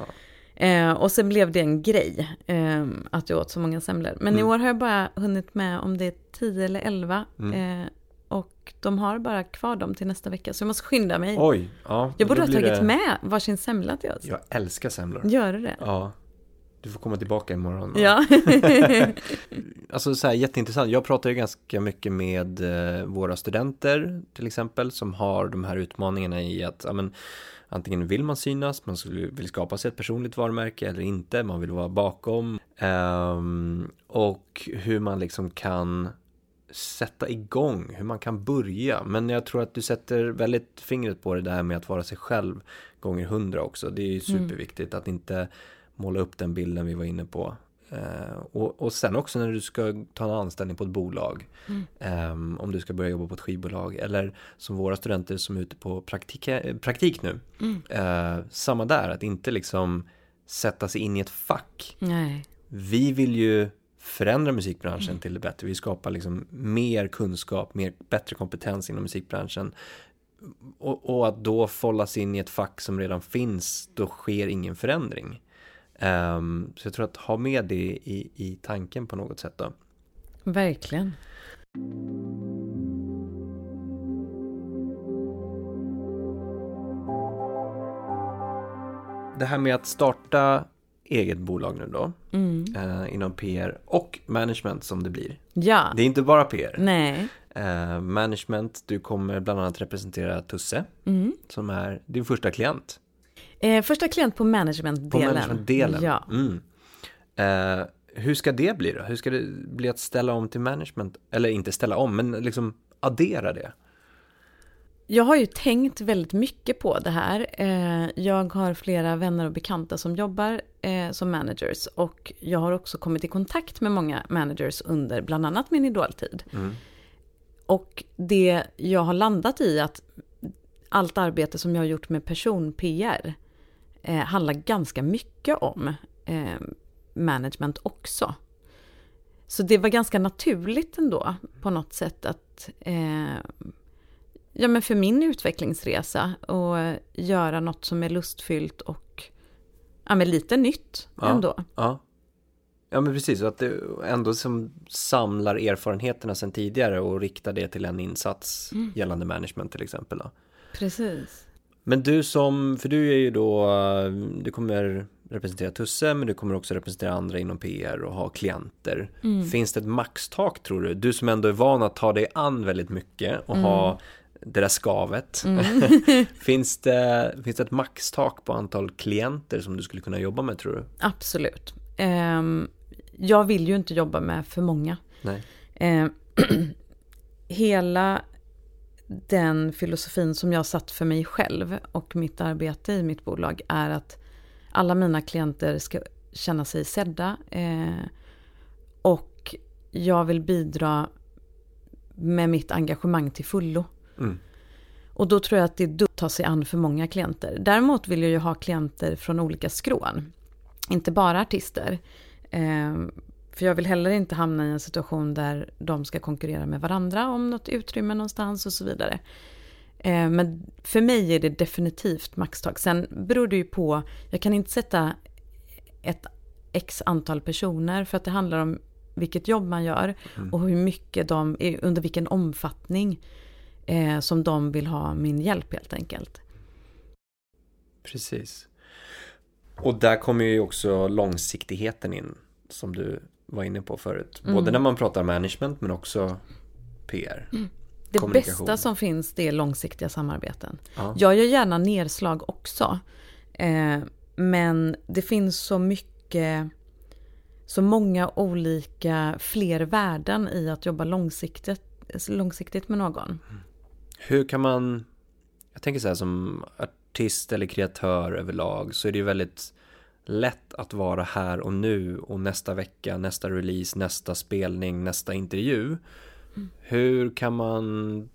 Eh, och sen blev det en grej eh, att jag åt så många semlor. Men mm. i år har jag bara hunnit med om det är 10 eller 11. Mm. Eh, och de har bara kvar dem till nästa vecka. Så jag måste skynda mig. Oj, ja. Jag borde ha tagit det... med varsin semla till oss. Jag älskar semlor. Gör du det? Ja. Du får komma tillbaka imorgon. Ja. <laughs> alltså så här, jätteintressant. Jag pratar ju ganska mycket med eh, våra studenter till exempel som har de här utmaningarna i att ja, men, antingen vill man synas, man vill skapa sig ett personligt varumärke eller inte, man vill vara bakom. Um, och hur man liksom kan sätta igång, hur man kan börja. Men jag tror att du sätter väldigt fingret på det där med att vara sig själv gånger hundra också. Det är ju mm. superviktigt mm. att inte måla upp den bilden vi var inne på. Uh, och, och sen också när du ska ta en anställning på ett bolag. Mm. Um, om du ska börja jobba på ett skivbolag. Eller som våra studenter som är ute på praktik, praktik nu. Mm. Uh, samma där, att inte liksom sätta sig in i ett fack. Nej. Vi vill ju förändra musikbranschen mm. till det bättre. Vi skapar liksom mer kunskap, mer, bättre kompetens inom musikbranschen. Och, och att då fållas in i ett fack som redan finns, då sker ingen förändring. Um, så jag tror att ha med det i, i tanken på något sätt då. Verkligen. Det här med att starta eget bolag nu då, Mm. eh, inom PR och management som det blir. Ja, Det är inte bara PR. nej. Eh, management, du kommer bland annat representera Tusse, Mm. som är din första klient. Eh, första klient på managementdelen. På managementdelen. Ja. Mm. Eh, hur ska det bli då? Hur ska det bli att ställa om till management? Eller inte ställa om, men liksom addera det. Jag har ju tänkt väldigt mycket på det här. Eh, Jag har flera vänner och bekanta som jobbar eh, som managers och jag har också kommit i kontakt med många managers under bland annat min idoltid. Mm. Och det jag har landat i att allt arbete som jag har gjort med person-PR eh, handlar ganska mycket om eh, management också. Så det var ganska naturligt ändå på något sätt att eh, ja, men för min utvecklingsresa och göra något som är lustfyllt och ja, men lite nytt Ja. ändå. Ja. Ja men precis, att det ändå som samlar erfarenheterna sedan tidigare och riktar det till en insats Mm. gällande management till exempel. Då. Precis. Men du som, för du är ju då, du kommer representera Tusse men du kommer också representera andra inom PR och ha klienter. Mm. Finns det ett maxtak tror du? Du som ändå är van att ta dig an väldigt mycket och ha det där skavet. <laughs> finns, det, finns det ett maxtak på antal klienter som du skulle kunna jobba med tror du? Absolut. Ehm, jag vill ju inte jobba med för många. Nej. Ehm, <clears throat> hela den filosofin som jag satt för mig själv och mitt arbete i mitt bolag är att alla mina klienter ska känna sig sedda. Eh, och jag vill bidra med mitt engagemang till fullo. Mm. Och då tror jag att det är dumt att ta sig an för många klienter. Däremot vill jag ju ha klienter från olika skrån. Inte bara artister. Eh, för jag vill heller inte hamna i en situation där de ska konkurrera med varandra om något utrymme någonstans och så vidare. Eh, men för mig är det definitivt maxtag. Sen beror det ju på, jag kan inte sätta ett x antal personer för att det handlar om vilket jobb man gör och hur mycket de, under vilken omfattning eh, som de vill ha min hjälp helt enkelt. Precis. Och där kommer ju också långsiktigheten in som du var inne på förut. Både Mm. när man pratar management men också PR. Det Kommunikation. bästa som finns det är långsiktiga samarbeten. Ja. Jag gör gärna nedslag också. Eh, men det finns så mycket, så många olika fler värden i att jobba långsiktigt, långsiktigt med någon. Hur kan man, jag tänker så här som artist eller kreatör överlag så är det ju väldigt lätt att vara här och nu och nästa vecka, nästa release, nästa spelning, nästa intervju. Hur kan man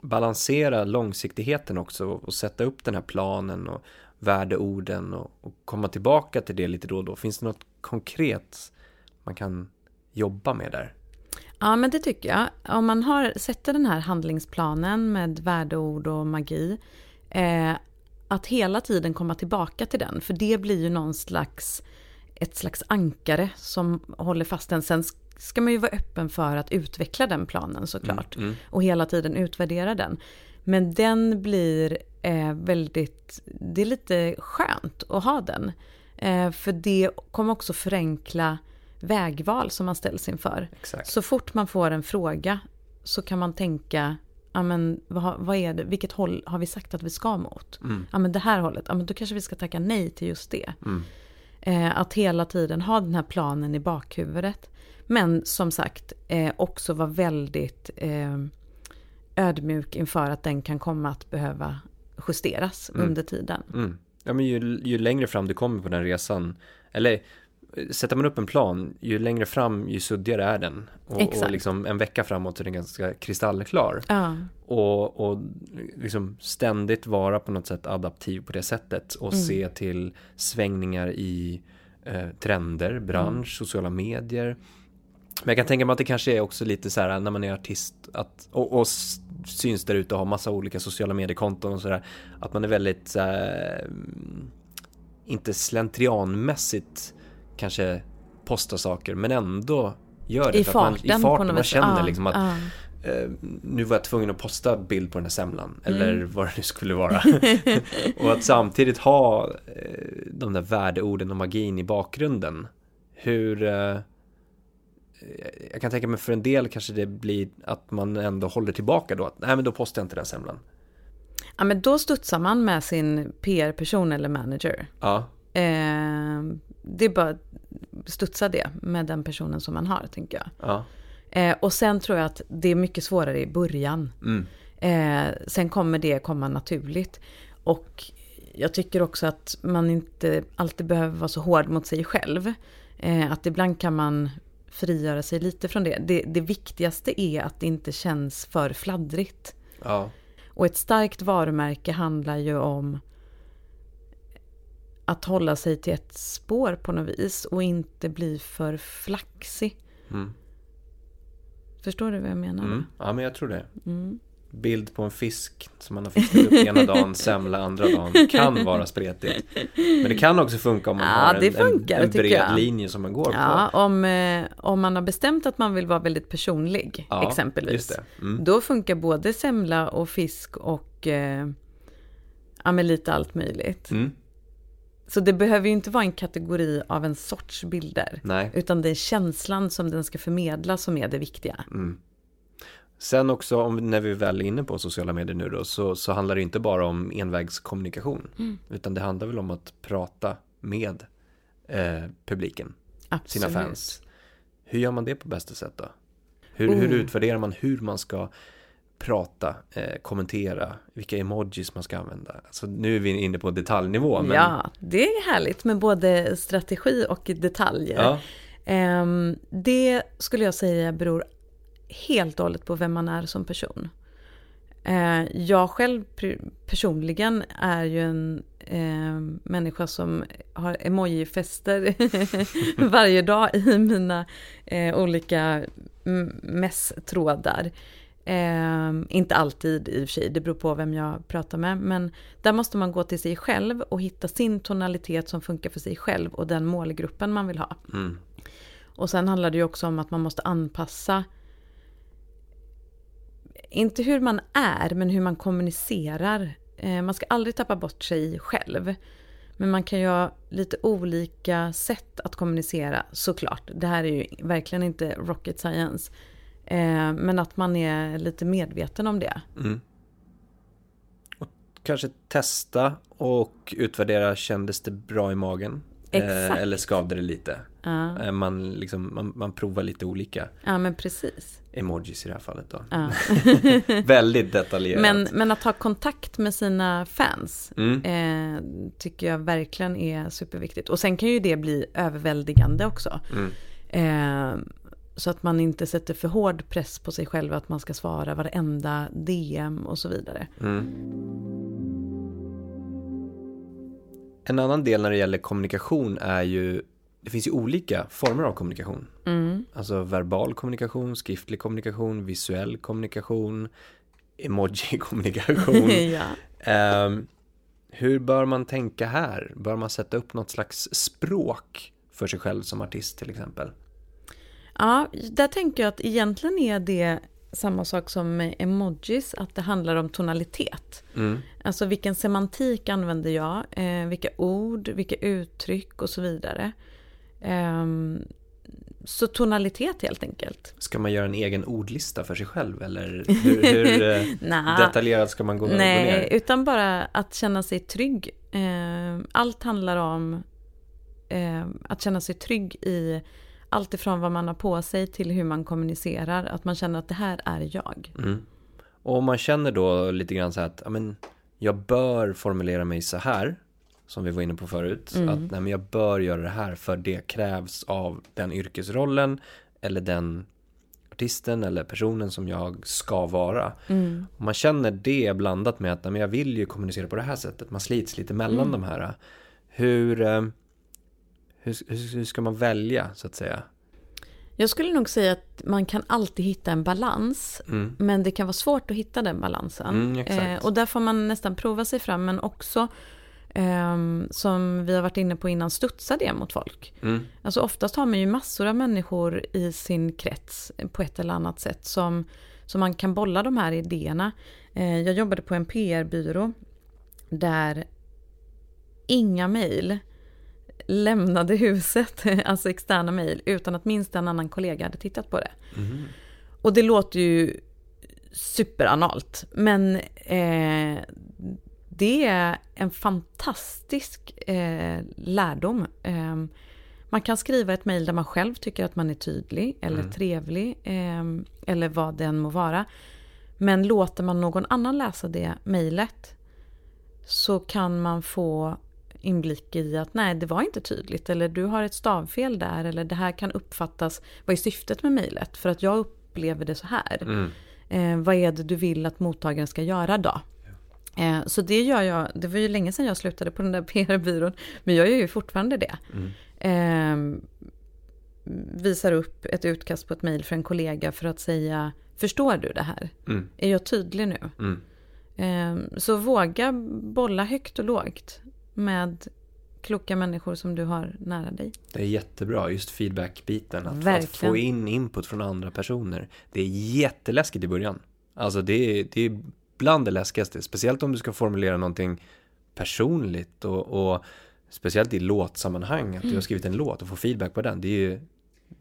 balansera långsiktigheten också och sätta upp den här planen och värdeorden och, och komma tillbaka till det lite då och då? Finns det något konkret man kan jobba med där? Ja, men det tycker jag. Om man har, sätter den här handlingsplanen med värdeord och magi, eh, att hela tiden komma tillbaka till den, för det blir ju någon slags, ett slags ankare som håller fast den. Sen ska man ju vara öppen för att utveckla den planen såklart Mm. och hela tiden utvärdera den. Men den blir eh, väldigt, det är lite skönt att ha den. Eh, för det kommer också förenkla vägval som man ställs inför. Exakt. Så fort man får en fråga så kan man tänka, ja men vad, vad är det, vilket håll har vi sagt att vi ska mot? Mm. Ja men det här hållet, ja men då kanske vi ska tacka nej till just det. Mm. Eh, att hela tiden ha den här planen i bakhuvudet. Men som sagt, eh, också vara väldigt eh, ödmjuk inför att den kan komma att behöva justeras Mm. under tiden. Mm. Ja, men ju, ju längre fram du kommer på den resan, eller sätter man upp en plan, ju längre fram ju suddigare är den. Och, och liksom en vecka framåt är den ganska kristallklar. Ja, Och, och liksom ständigt vara på något sätt adaptiv på det sättet och Mm. se till svängningar i eh, trender, bransch, sociala medier. Men jag kan tänka mig att det kanske är också lite så här när man är artist att, och, och syns där ute och har massa olika sociala mediekonton och sådär. Att man är väldigt mm, inte slentrianmässigt kanske postar saker men ändå gör det. i att man, farten, I farten, man känner Ja, liksom att eh, nu var jag tvungen att posta bild på den här semlan eller vad det nu skulle vara. <laughs> och att samtidigt ha eh, de där värdeorden och magin i bakgrunden. Hur eh, jag kan tänka mig för en del kanske det blir att man ändå håller tillbaka då. Att, Nej men då postar jag inte den semlan. Ja men då studsar man med sin PR-person eller manager. Ja, Eh, det är bara studsa det med den personen som man har, tänker jag. ja, Eh, och sen tror jag att det är mycket svårare i början. mm, Eh, sen kommer det komma naturligt. Och jag tycker också att man inte alltid behöver vara så hård mot sig själv. Eh, att ibland kan man frigöra sig lite från det. det. Det viktigaste är att det inte känns för fladdrigt. ja, Och ett starkt varumärke handlar ju om att hålla sig till ett spår på något vis och inte bli för flaxig. mm, Förstår du vad jag menar? mm. ja men jag tror det. Mm. Bild på en fisk som man har fiskat upp ena dagen, <laughs> semla andra dagen, kan vara spretigt. Men det kan också funka om man Ja, har en, funkar, en, en bred linje som man går Ja, på. om, eh, om man har bestämt att man vill vara väldigt personlig, Ja, exempelvis. Mm. Då funkar både semla och fisk och eh, ja, lite allt möjligt. Mm. Så det behöver ju inte vara en kategori av en sorts bilder. Nej. Utan det är känslan som den ska förmedla som är det viktiga. Mm. Sen också, om, när vi väl är inne på sociala medier nu då, så, så handlar det inte bara om envägskommunikation. Mm. Utan det handlar väl om att prata med eh, publiken, Absolut. sina fans. Hur gör man det på bästa sätt då? Hur, hur Oh. utvärderar man hur man ska prata, eh, kommentera, vilka emojis man ska använda? Alltså nu är vi inne på detaljnivå. Men, Ja, det är härligt med både strategi och detaljer. ja, Ehm, det skulle jag säga beror helt och hållet på vem man är som person. Eh, jag själv personligen är ju en eh, människa som har emoji-fester <laughs> varje dag i mina eh, olika messtrådar. Eh, inte alltid i och för sig, det beror på vem jag pratar med. Men där måste man gå till sig själv och hitta sin tonalitet som funkar för sig själv och den målgruppen man vill ha. mm, Och sen handlar det ju också om att man måste anpassa inte hur man är, men hur man kommunicerar. Eh, man ska aldrig tappa bort sig själv. Men man kan ju ha lite olika sätt att kommunicera, såklart. Det här är ju verkligen inte rocket science. Eh, men att man är lite medveten om det. mm. Och kanske testa och utvärdera, kändes det bra i magen? Eh, eller skavde det lite? Ja, Eh, Man, liksom, man, man provar lite olika ja men precis. emojis i det här fallet då. Ja. <laughs> Väldigt detaljerat. Men, men att ha kontakt med sina fans Mm. eh, tycker jag verkligen är superviktigt. Och sen kan ju det bli överväldigande också. Mm. Eh, så att man inte sätter för hård press på sig själv att man ska svara varenda DM och så vidare. Mm. En annan del när det gäller kommunikation är ju det finns ju olika former av kommunikation. Mm. Alltså verbal kommunikation, skriftlig kommunikation, visuell kommunikation, emoji-kommunikation. <laughs> ja. Ehm, hur bör man tänka här? Bör man sätta upp något slags språk för sig själv som artist till exempel? Ja, där tänker jag att egentligen är det samma sak som emojis, att det handlar om tonalitet. Mm. Alltså vilken semantik använder jag? Eh, vilka ord, vilka uttryck och så vidare. Ehm, så tonalitet helt enkelt. Ska man göra en egen ordlista för sig själv eller hur, hur <laughs> eh, detaljerat ska man gå, gå nej, ner? utan bara att känna sig trygg. Ehm, allt handlar om ehm, att känna sig trygg i allt ifrån vad man har på sig till hur man kommunicerar. Att man känner att det här är jag. Mm. Och om man känner då lite grann så här att men, jag bör formulera mig så här som vi var inne på förut. Mm. Att nej, men jag bör göra det här för det krävs av den yrkesrollen eller den artisten eller personen som jag ska vara. Mm. Om man känner det blandat med att nej, men jag vill ju kommunicera på det här sättet. Man slits lite mellan Mm. de här. Hur, eh, hur, hur, hur ska man välja så att säga? Jag skulle nog säga att man kan alltid hitta en balans. Mm. Men det kan vara svårt att hitta den balansen. Mm, eh, och där får man nästan prova sig fram. Men också, ehm, som vi har varit inne på innan, studsa det mot folk. Mm. Alltså oftast har man ju massor av människor i sin krets på ett eller annat sätt som, Så man kan bolla de här idéerna. Eh, jag jobbade på en PR-byrå där inga mejl lämnade huset, <laughs> alltså externa mejl, utan att minst en annan kollega hade tittat på det. Mm. Och det låter ju superanalt, men eh, det är en fantastisk eh, lärdom. Eh, man kan skriva ett mejl där man själv tycker att man är tydlig eller Mm. trevlig eh, eller vad den må vara. Men låter man någon annan läsa det mejlet så kan man få inblick i att nej, det var inte tydligt eller du har ett stavfel där eller det här kan uppfattas, vad är syftet med mejlet? För att jag upplever det så här. Mm. Eh, vad är det du vill att mottagaren ska göra då? Eh, så det gör jag, det var ju länge sedan jag slutade på den där <laughs> PR-byrån, men jag gör ju fortfarande det. Mm. Eh, visar upp ett utkast på ett mejl för en kollega för att säga, förstår du det här? Mm. Är jag tydlig nu? Mm. Eh, så våga bolla högt och lågt med kloka människor som du har nära dig. Det är jättebra, just feedback-biten. Att, att få in input från andra personer. Det är jätteläskigt i början. Alltså det är, det är bland det läskigaste. Speciellt om du ska formulera någonting personligt och, och speciellt i låtsammanhang. Att du har skrivit en låt och får feedback på den. Det är ju,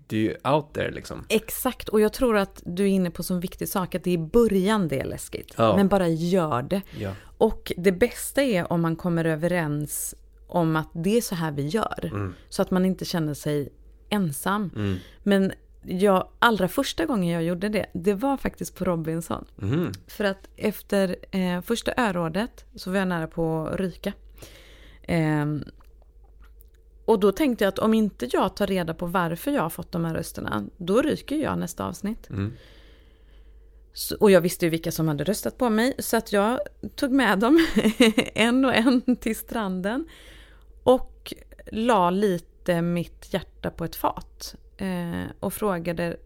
det är ju out there liksom. Exakt, och jag tror att du är inne på en viktig sak, att det är i början det är läskigt. Ja. Men bara gör det. Ja. Och det bästa är om man kommer överens om att det är så här vi gör. Mm. Så att man inte känner sig ensam. Mm. Men jag, allra första gången jag gjorde det, det var faktiskt på Robinson. Mhm. För att efter eh, första örådet så var jag nära på att ryka. Ehm, och då tänkte jag att om inte jag tar reda på varför jag har fått de här rösterna, då ryker jag nästa avsnitt. Mm. Så, och jag visste ju vilka som hade röstat på mig, så att jag tog med dem <laughs> en och en till stranden. Och la lite mitt hjärta på ett fat. Eh, och frågade,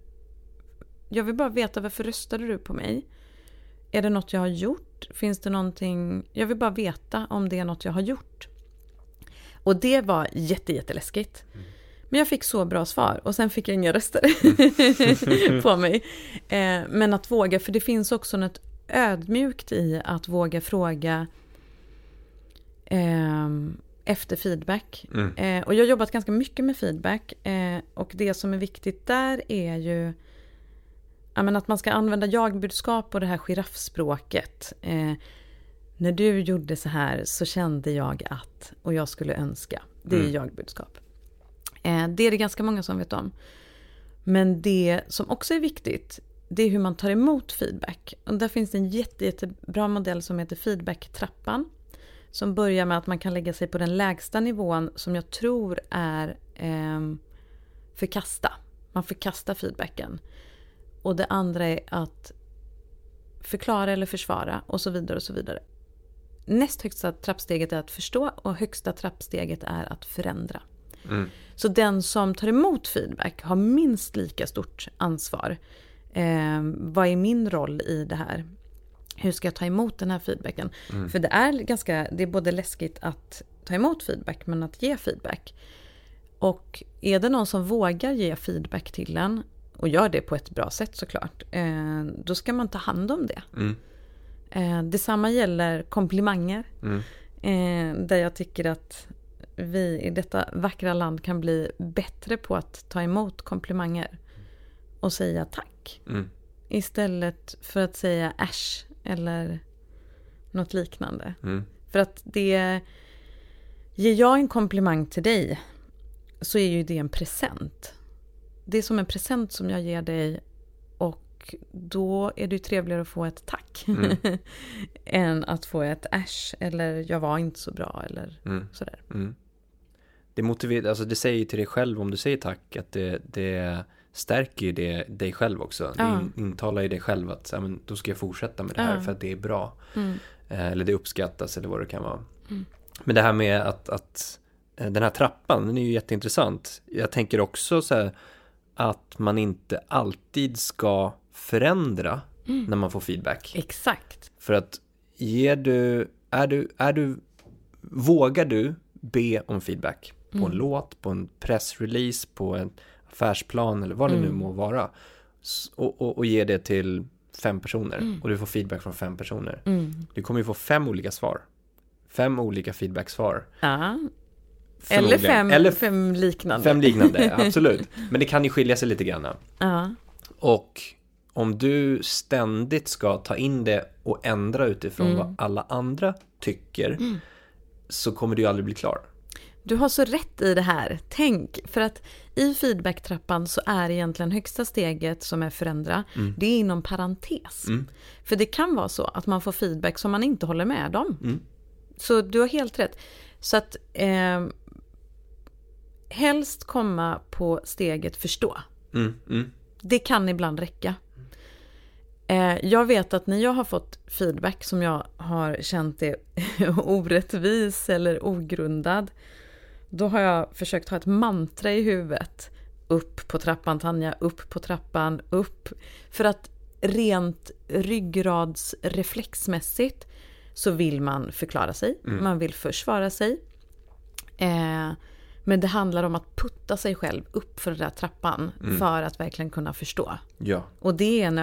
jag vill bara veta varför röstade du på mig? Är det något jag har gjort? Finns det någonting, jag vill bara veta om det är något jag har gjort. Och det var jätte, jätteläskigt. Men jag fick så bra svar och sen fick jag inga röster <laughs> på mig. Eh, men att våga, för det finns också något ödmjukt i att våga fråga ehm, efter feedback. Mm. Eh, och jag har jobbat ganska mycket med feedback. Eh, och det som är viktigt där är ju att man ska använda jagbudskap och det här giraffspråket. Eh, när du gjorde så här så kände jag att, och jag skulle önska. Det är Mm. jagbudskap. Eh, det är det ganska många som vet om. Men det som också är viktigt, det är hur man tar emot feedback. Och där finns det en jätte, jättebra modell som heter feedback-trappan. Som börjar med att man kan lägga sig på den lägsta nivån som jag tror är ehm, förkasta. Man förkastar feedbacken. Och det andra är att förklara eller försvara och så vidare och så vidare. Näst högsta trappsteget är att förstå och högsta trappsteget är att förändra. Mm. Så den som tar emot feedback har minst lika stort ansvar. Eh, vad är min roll i det här? Hur ska jag ta emot den här feedbacken? Mm. För det är ganska, det är både läskigt att ta emot feedback men att ge feedback. Och är det någon som vågar ge feedback till en och gör det på ett bra sätt såklart, eh, då ska man ta hand om det. Mm. Eh, detsamma gäller komplimanger. Mm. Eh, där jag tycker att vi i detta vackra land kan bli bättre på att ta emot komplimanger. Och säga tack. Mm. Istället för att säga äsch eller något liknande. Mm. För att det... Ger jag en komplimang till dig så är ju det en present. Det är som en present som jag ger dig och då är det ju trevligare att få ett tack. Mm. <laughs> än att få ett äsch eller jag var inte så bra eller Mm. sådär. Mm. Det motiverar, alltså det säger till dig själv om du säger tack att det, det stärker ju det, dig själv också. Ja. Det in, intalar ju dig själv att ja, men, då ska jag fortsätta med det här Ja. för att det är bra. Mm. Eh, eller det uppskattas eller vad det kan vara. Mm. Men det här med att, att eh, den här trappan, den är ju jätteintressant. Jag tänker också så här att man inte alltid ska förändra Mm. när man får feedback. Exakt. För att ger du, är du, är du, vågar du be om feedback på en Mm. låt, på en pressrelease, på en affärsplan eller vad det nu Mm. må vara. Och, och, och ge det till fem personer och du får feedback från fem personer. Mm. Du kommer ju få fem olika svar. Fem olika feedbacksvar. Ja. Eller fem, Eller fem liknande. fem liknande, <laughs> absolut. Men det kan ju skilja sig lite grann. Ja. Och om du ständigt ska ta in det och ändra utifrån Mm. vad alla andra tycker så kommer du ju aldrig bli klar. Du har så rätt i det här. Tänk, för att i feedbacktrappan så är egentligen högsta steget som är förändra, det är inom parentes. Mm. För det kan vara så att man får feedback som man inte håller med om. Mm. Så du har helt rätt. Så att eh, helst komma på steget förstå. Mm, mm, Det kan ibland räcka. Eh, jag vet att när jag har fått feedback som jag har känt är <laughs> orättvis eller ogrundad, då har jag försökt ha ett mantra i huvudet. Upp på trappan Tanja, upp på trappan, upp. För att rent ryggradsreflexmässigt så vill man förklara sig, man vill försvara sig. Eh, men det handlar om att putta sig själv upp för den där trappan för att verkligen kunna förstå. ja, Och det är en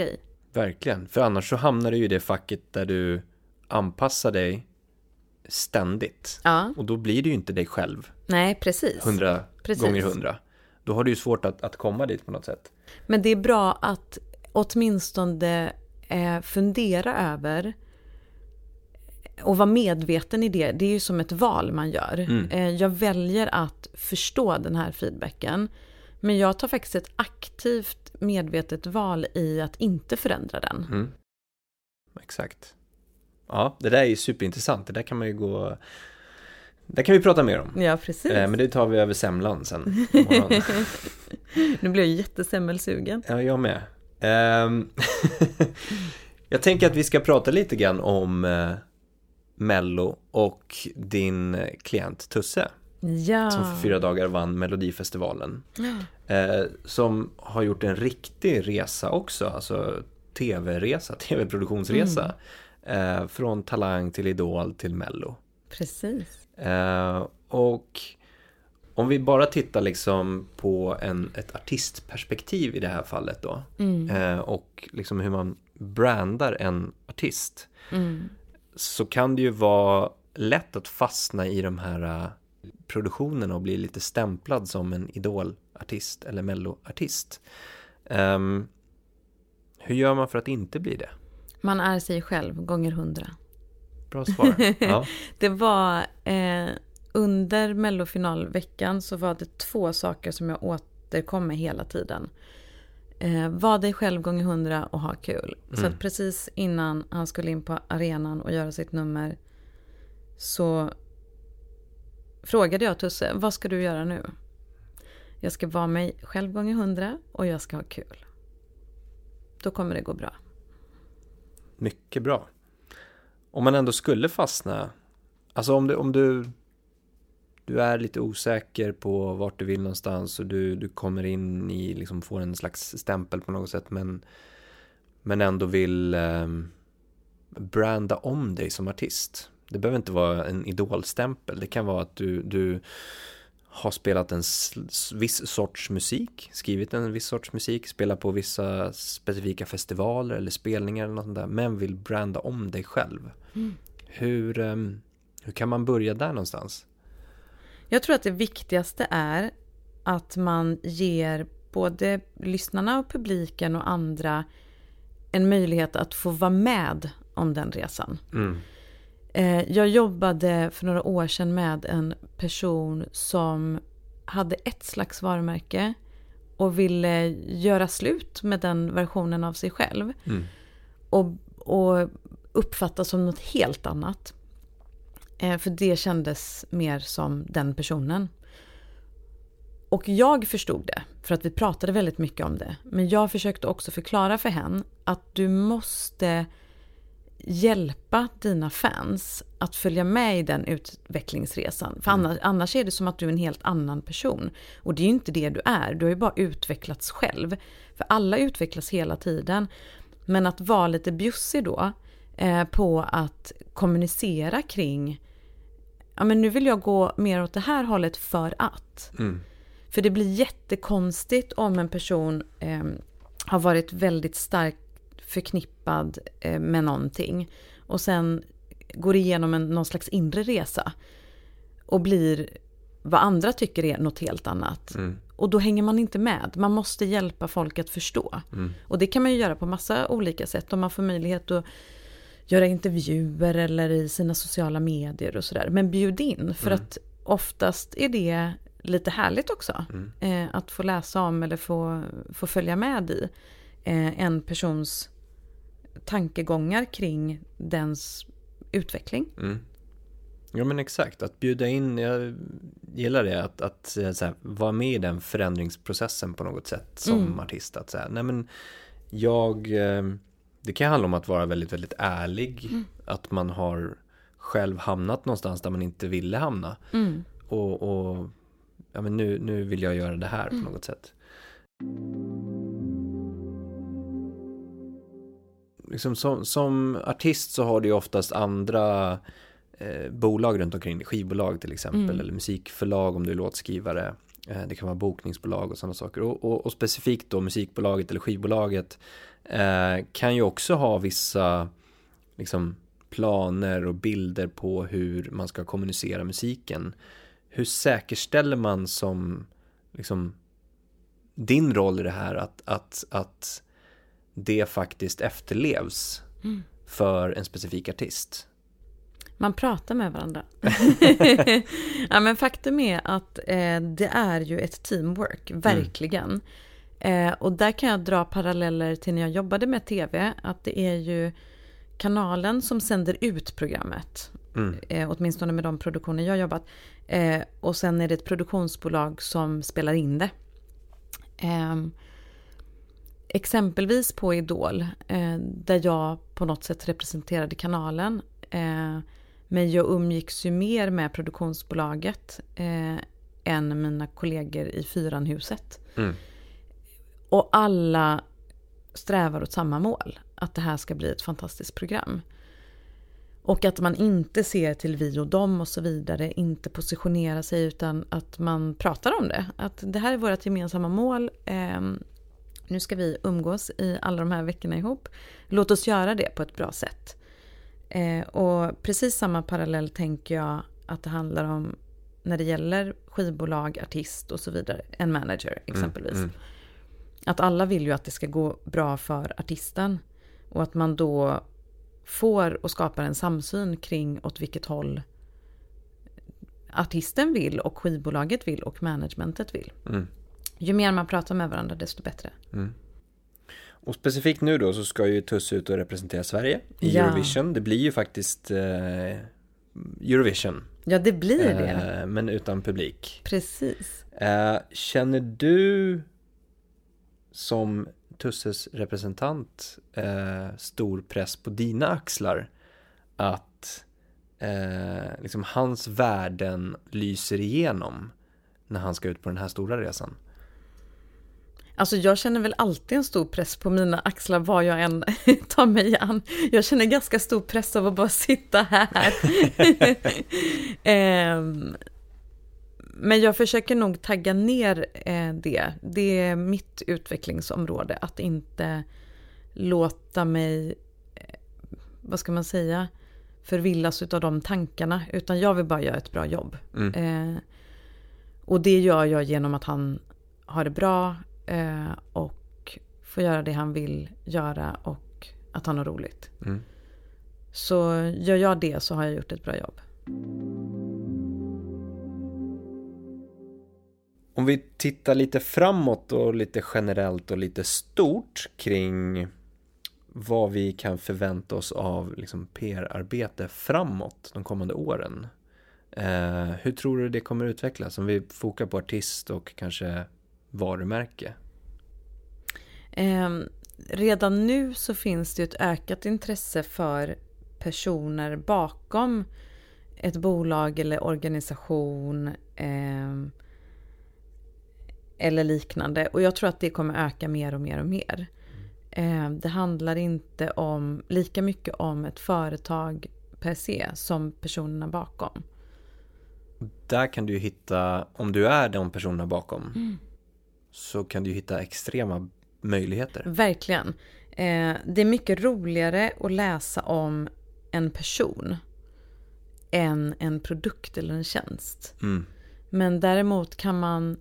övningsgrej. verkligen. För annars så hamnar du ju i det facket där du anpassar dig ständigt. Ja, Och då blir du ju inte dig själv nej precis. hundra gånger hundra. Då har du ju svårt att, att komma dit på något sätt. Men det är bra att åtminstone eh, fundera över och vara medveten i det. Det är ju som ett val man gör. Eh, jag väljer att förstå den här feedbacken. Men jag tar faktiskt ett aktivt medvetet val i att inte förändra den. Mm. Exakt. Ja, det där är ju superintressant. Det där kan man ju gå... Det kan vi prata mer om. Ja, precis. Eh, men det tar vi över semlan sen. <laughs> Nu blir jag jättesemmelsugen. ja, jag med. Ehm, <laughs> jag tänker att vi ska prata lite grann om eh, Mello och din klient Tusse. Ja. Som för fyra dagar vann Melodifestivalen. Ja. Eh, som har gjort en riktig resa också, alltså tv-resa, <laughs> tv-produktionsresa. Eh, från Talang till Idol till Mello. Precis. Eh, och om vi bara tittar liksom på en, ett artistperspektiv i det här fallet då. Mm. Eh, och liksom hur man brandar en artist. Mm. Så kan det ju vara lätt att fastna i de här produktionerna och bli lite stämplad som en idolartist eller melloartist. Ehm, hur gör man för att inte bli det? Man är sig själv gånger hundra. Bra svar. <laughs> Ja. Det var eh, under mellofinalveckan så var det två saker som jag återkom med hela tiden. Eh, var dig själv gånger hundra och ha kul. Så att precis innan han skulle in på arenan och göra sitt nummer så frågade jag Tusse, vad ska du göra nu? Jag ska vara mig själv gånger hundra och jag ska ha kul. Då kommer det gå bra. Mycket bra. Om man ändå skulle fastna, alltså om du, om du, du är lite osäker på vart du vill någonstans och du, du kommer in i, liksom får en slags stämpel på något sätt men, men ändå vill eh, branda om dig som artist. Det behöver inte vara en idolstämpel, det kan vara att du, du har spelat en viss sorts musik, skrivit en viss sorts musik, spelat på vissa specifika festivaler eller spelningar eller något sånt där, men vill branda om dig själv. Hur, ehm, hur kan man börja där någonstans? Jag tror att det viktigaste är att man ger både lyssnarna och publiken och andra en möjlighet att få vara med om den resan. Mm. Eh, Jag jobbade för några år sedan med en person som hade ett slags varumärke och ville göra slut med den versionen av sig själv. Mm. Och, och uppfattas som något helt annat. Eh, För det kändes mer som den personen. Och jag förstod det, för att vi pratade väldigt mycket om det. Men jag försökte också förklara för henne att du måste hjälpa dina fans att följa med i den utvecklingsresan. För annars, annars är det som att du är en helt annan person. Och det är ju inte det du är, du har ju bara utvecklats själv. För alla utvecklas hela tiden. Men att vara lite bjussig då eh, på att kommunicera kring ja men nu vill jag gå mer åt det här hållet för att. Mm. För det blir jättekonstigt om en person eh, har varit väldigt stark förknippad eh, med någonting och sen går igenom en, någon slags inre resa och blir vad andra tycker är något helt annat. Mm. Och då hänger man inte med. Man måste hjälpa folk att förstå. Mm. Och det kan man ju göra på massa olika sätt. Om man får möjlighet att göra intervjuer eller i sina sociala medier och sådär. Men bjud in, för Mm. att oftast är det lite härligt också. Mm. Eh, att få läsa om eller få, få följa med i eh, en persons tankegångar kring dens utveckling. Mm. Ja men exakt, att bjuda in, jag gillar det, att, att eh, så här, vara med i den förändringsprocessen på något sätt som Mm. artist. Att säga, nej men jag, eh, det kan handla om att vara väldigt, väldigt ärlig, Mm. att man har själv hamnat någonstans där man inte ville hamna. Mm. Och, och ja, men nu, nu vill jag göra det här Mm. på något sätt. Liksom som, som artist så har du ju oftast andra eh, bolag runt omkring dig, skivbolag till exempel, Mm. eller musikförlag om du är låtskrivare. Eh, det kan vara bokningsbolag och sådana saker. Och, och, och specifikt då musikbolaget eller skivbolaget eh, kan ju också ha vissa liksom, planer och bilder på hur man ska kommunicera musiken. Hur säkerställer man som liksom, din roll i det här att, att, att det faktiskt efterlevs Mm. för en specifik artist? Man pratar med varandra. <laughs> ja, men faktum är att eh, det är ju ett teamwork, verkligen. Eh, och där kan jag dra paralleller till när jag jobbade med tv. Att det är ju kanalen som sänder ut programmet. Mm. Eh, åtminstone med de produktioner jag jobbat. Eh, och sen är det ett produktionsbolag som spelar in det. Ehm, exempelvis på Idol, eh, där jag på något sätt representerade kanalen. Eh, men jag umgicks ju mer med produktionsbolaget eh, än mina kollegor i Fyranhuset. Mm. Och alla strävar åt samma mål. Att det här ska bli ett fantastiskt program. Och att man inte ser till vi och dem och så vidare. Inte positionerar sig utan att man pratar om det. Att det här är vårt gemensamma mål. Nu ska vi umgås i alla de här veckorna ihop. Låt oss göra det på ett bra sätt. Eh, och precis samma parallell tänker jag att det handlar om när det gäller skivbolag, artist och så vidare. En manager exempelvis. Mm. Att alla vill ju att det ska gå bra för artisten. Och att man då får och skapar en samsyn kring åt vilket håll artisten vill och skivbolaget vill och managementet vill. Mm. Ju mer man pratar med varandra desto bättre. Mm. Och specifikt nu då så ska ju Tusse ut och representera Sverige i Ja. Eurovision. Det blir ju faktiskt eh, Eurovision. Ja, det blir det. Eh, men utan publik. Precis. Eh, känner du som Tusses representant eh, stor press på dina axlar att eh, liksom hans värden lyser igenom när han ska ut på den här stora resan? Alltså jag känner väl alltid en stor press på mina axlar vad jag än <laughs> tar mig an. Jag känner ganska stor press av att bara sitta här. <laughs> Ehm, men jag försöker nog tagga ner eh, det. Det är mitt utvecklingsområde. Att inte låta mig, eh, vad ska man säga, förvillas av de tankarna. Utan jag vill bara göra ett bra jobb. Mm. Eh, och det gör jag genom att han har det bra eh, och får göra det han vill göra och att han har roligt. Mm. Så gör jag det så har jag gjort ett bra jobb. Om vi tittar lite framåt och lite generellt och lite stort kring vad vi kan förvänta oss av liksom PR-arbete framåt de kommande åren. Eh, hur tror du det kommer utvecklas om vi fokar på artist och kanske varumärke? Eh, redan nu så finns det ett ökat intresse för personer bakom ett bolag eller organisation eh, eller liknande. Och jag tror att det kommer öka mer och mer och mer. Eh, det handlar inte om lika mycket om ett företag per se som personerna bakom. Där kan du hitta, om du är de personerna bakom, så kan du hitta extrema möjligheter. Verkligen. Eh, det är mycket roligare att läsa om en person än en produkt eller en tjänst. Mm. Men däremot kan man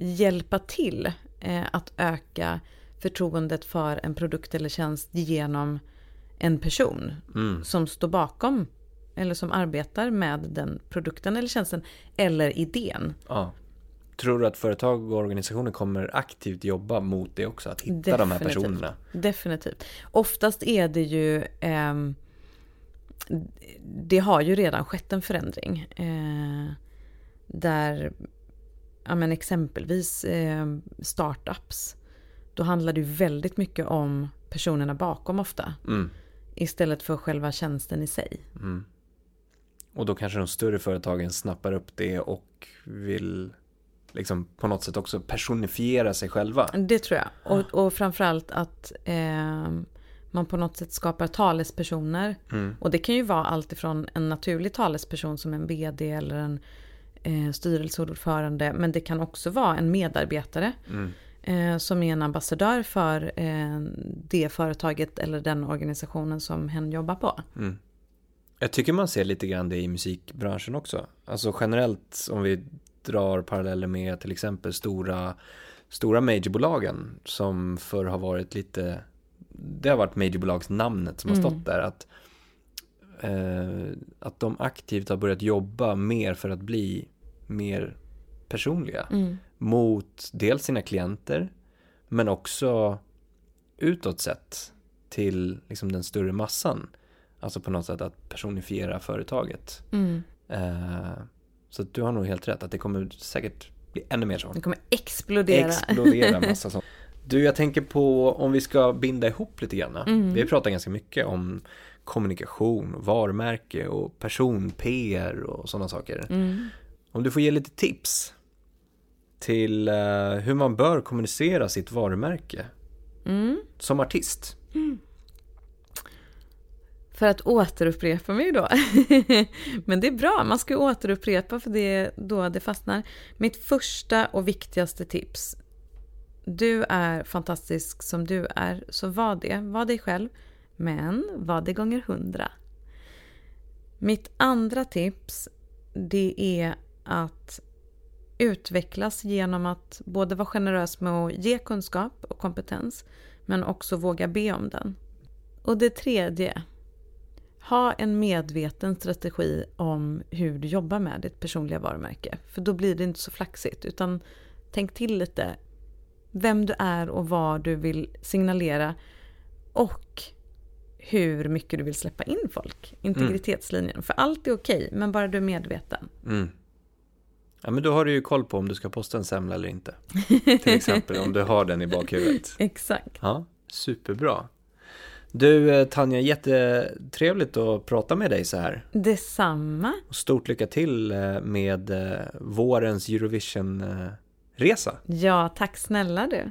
hjälpa till eh, att öka förtroendet för en produkt eller tjänst genom en person Mm. som står bakom eller som arbetar med den produkten eller tjänsten eller idén. Ja. Tror du att företag och organisationer kommer aktivt jobba mot det också? Att hitta de här Definitivt. personerna? Definitivt. Oftast är det ju ehm, det har ju redan skett en förändring. Eh, där, ja men exempelvis eh, startups. Då handlar det ju väldigt mycket om personerna bakom ofta. Mm. Istället för själva tjänsten i sig. Mm. Och då kanske de större företagen snappar upp det och vill liksom på något sätt också personifiera sig själva. Det tror jag. Och, och framförallt att eh, man på något sätt skapar talespersoner. Mm. Och det kan ju vara allt ifrån en naturlig talesperson som en vd eller en eh, styrelseordförande. Men det kan också vara en medarbetare Mm. eh, som är en ambassadör för eh, det företaget eller den organisationen som hen jobbar på. Mm. Jag tycker man ser lite grann det i musikbranschen också. Alltså generellt om vi drar paralleller med till exempel stora, stora majorbolagen som förr har varit lite, det har varit majorbolagsnamnet som har Mm. stått där. Att, eh, att de aktivt har börjat jobba mer för att bli mer personliga Mm. mot dels sina klienter men också utåt sett till liksom den större massan. Alltså på något sätt att personifiera företaget. Mm. Eh, så du har nog helt rätt att det kommer säkert bli ännu mer så. Det kommer explodera. Explodera massa <laughs> sånt. Du, jag tänker på om vi ska binda ihop lite grann. Mm. Vi har pratat ganska mycket om kommunikation, varumärke och person-PR och sådana saker. Mm. Om du får ge lite tips till eh, hur man bör kommunicera sitt varumärke Mm. som artist. För att återupprepa mig då. <laughs> Men det är bra, man ska ju återupprepa för det är då det fastnar. Mitt första och viktigaste tips. Du är fantastisk som du är, så var det. Var dig själv. Men var det gånger hundra. Mitt andra tips, det är att utvecklas genom att både vara generös med att ge kunskap och kompetens, men också våga be om den. Och det tredje, ha en medveten strategi om hur du jobbar med ditt personliga varumärke. För då blir det inte så flaxigt, utan tänk till lite vem du är och vad du vill signalera och hur mycket du vill släppa in folk. Integritetslinjen. För allt är okej, men bara du är medveten. Mm. Ja, men då har du ju koll på om du ska posta en semla eller inte. Till exempel om du har den i bakhuvudet. <laughs> Exakt. Ja, superbra. Du eh, Tanja, jättetrevligt att prata med dig så här. Detsamma. Stort lycka till eh, med eh, vårens Eurovision-resa. Ja, tack snälla du.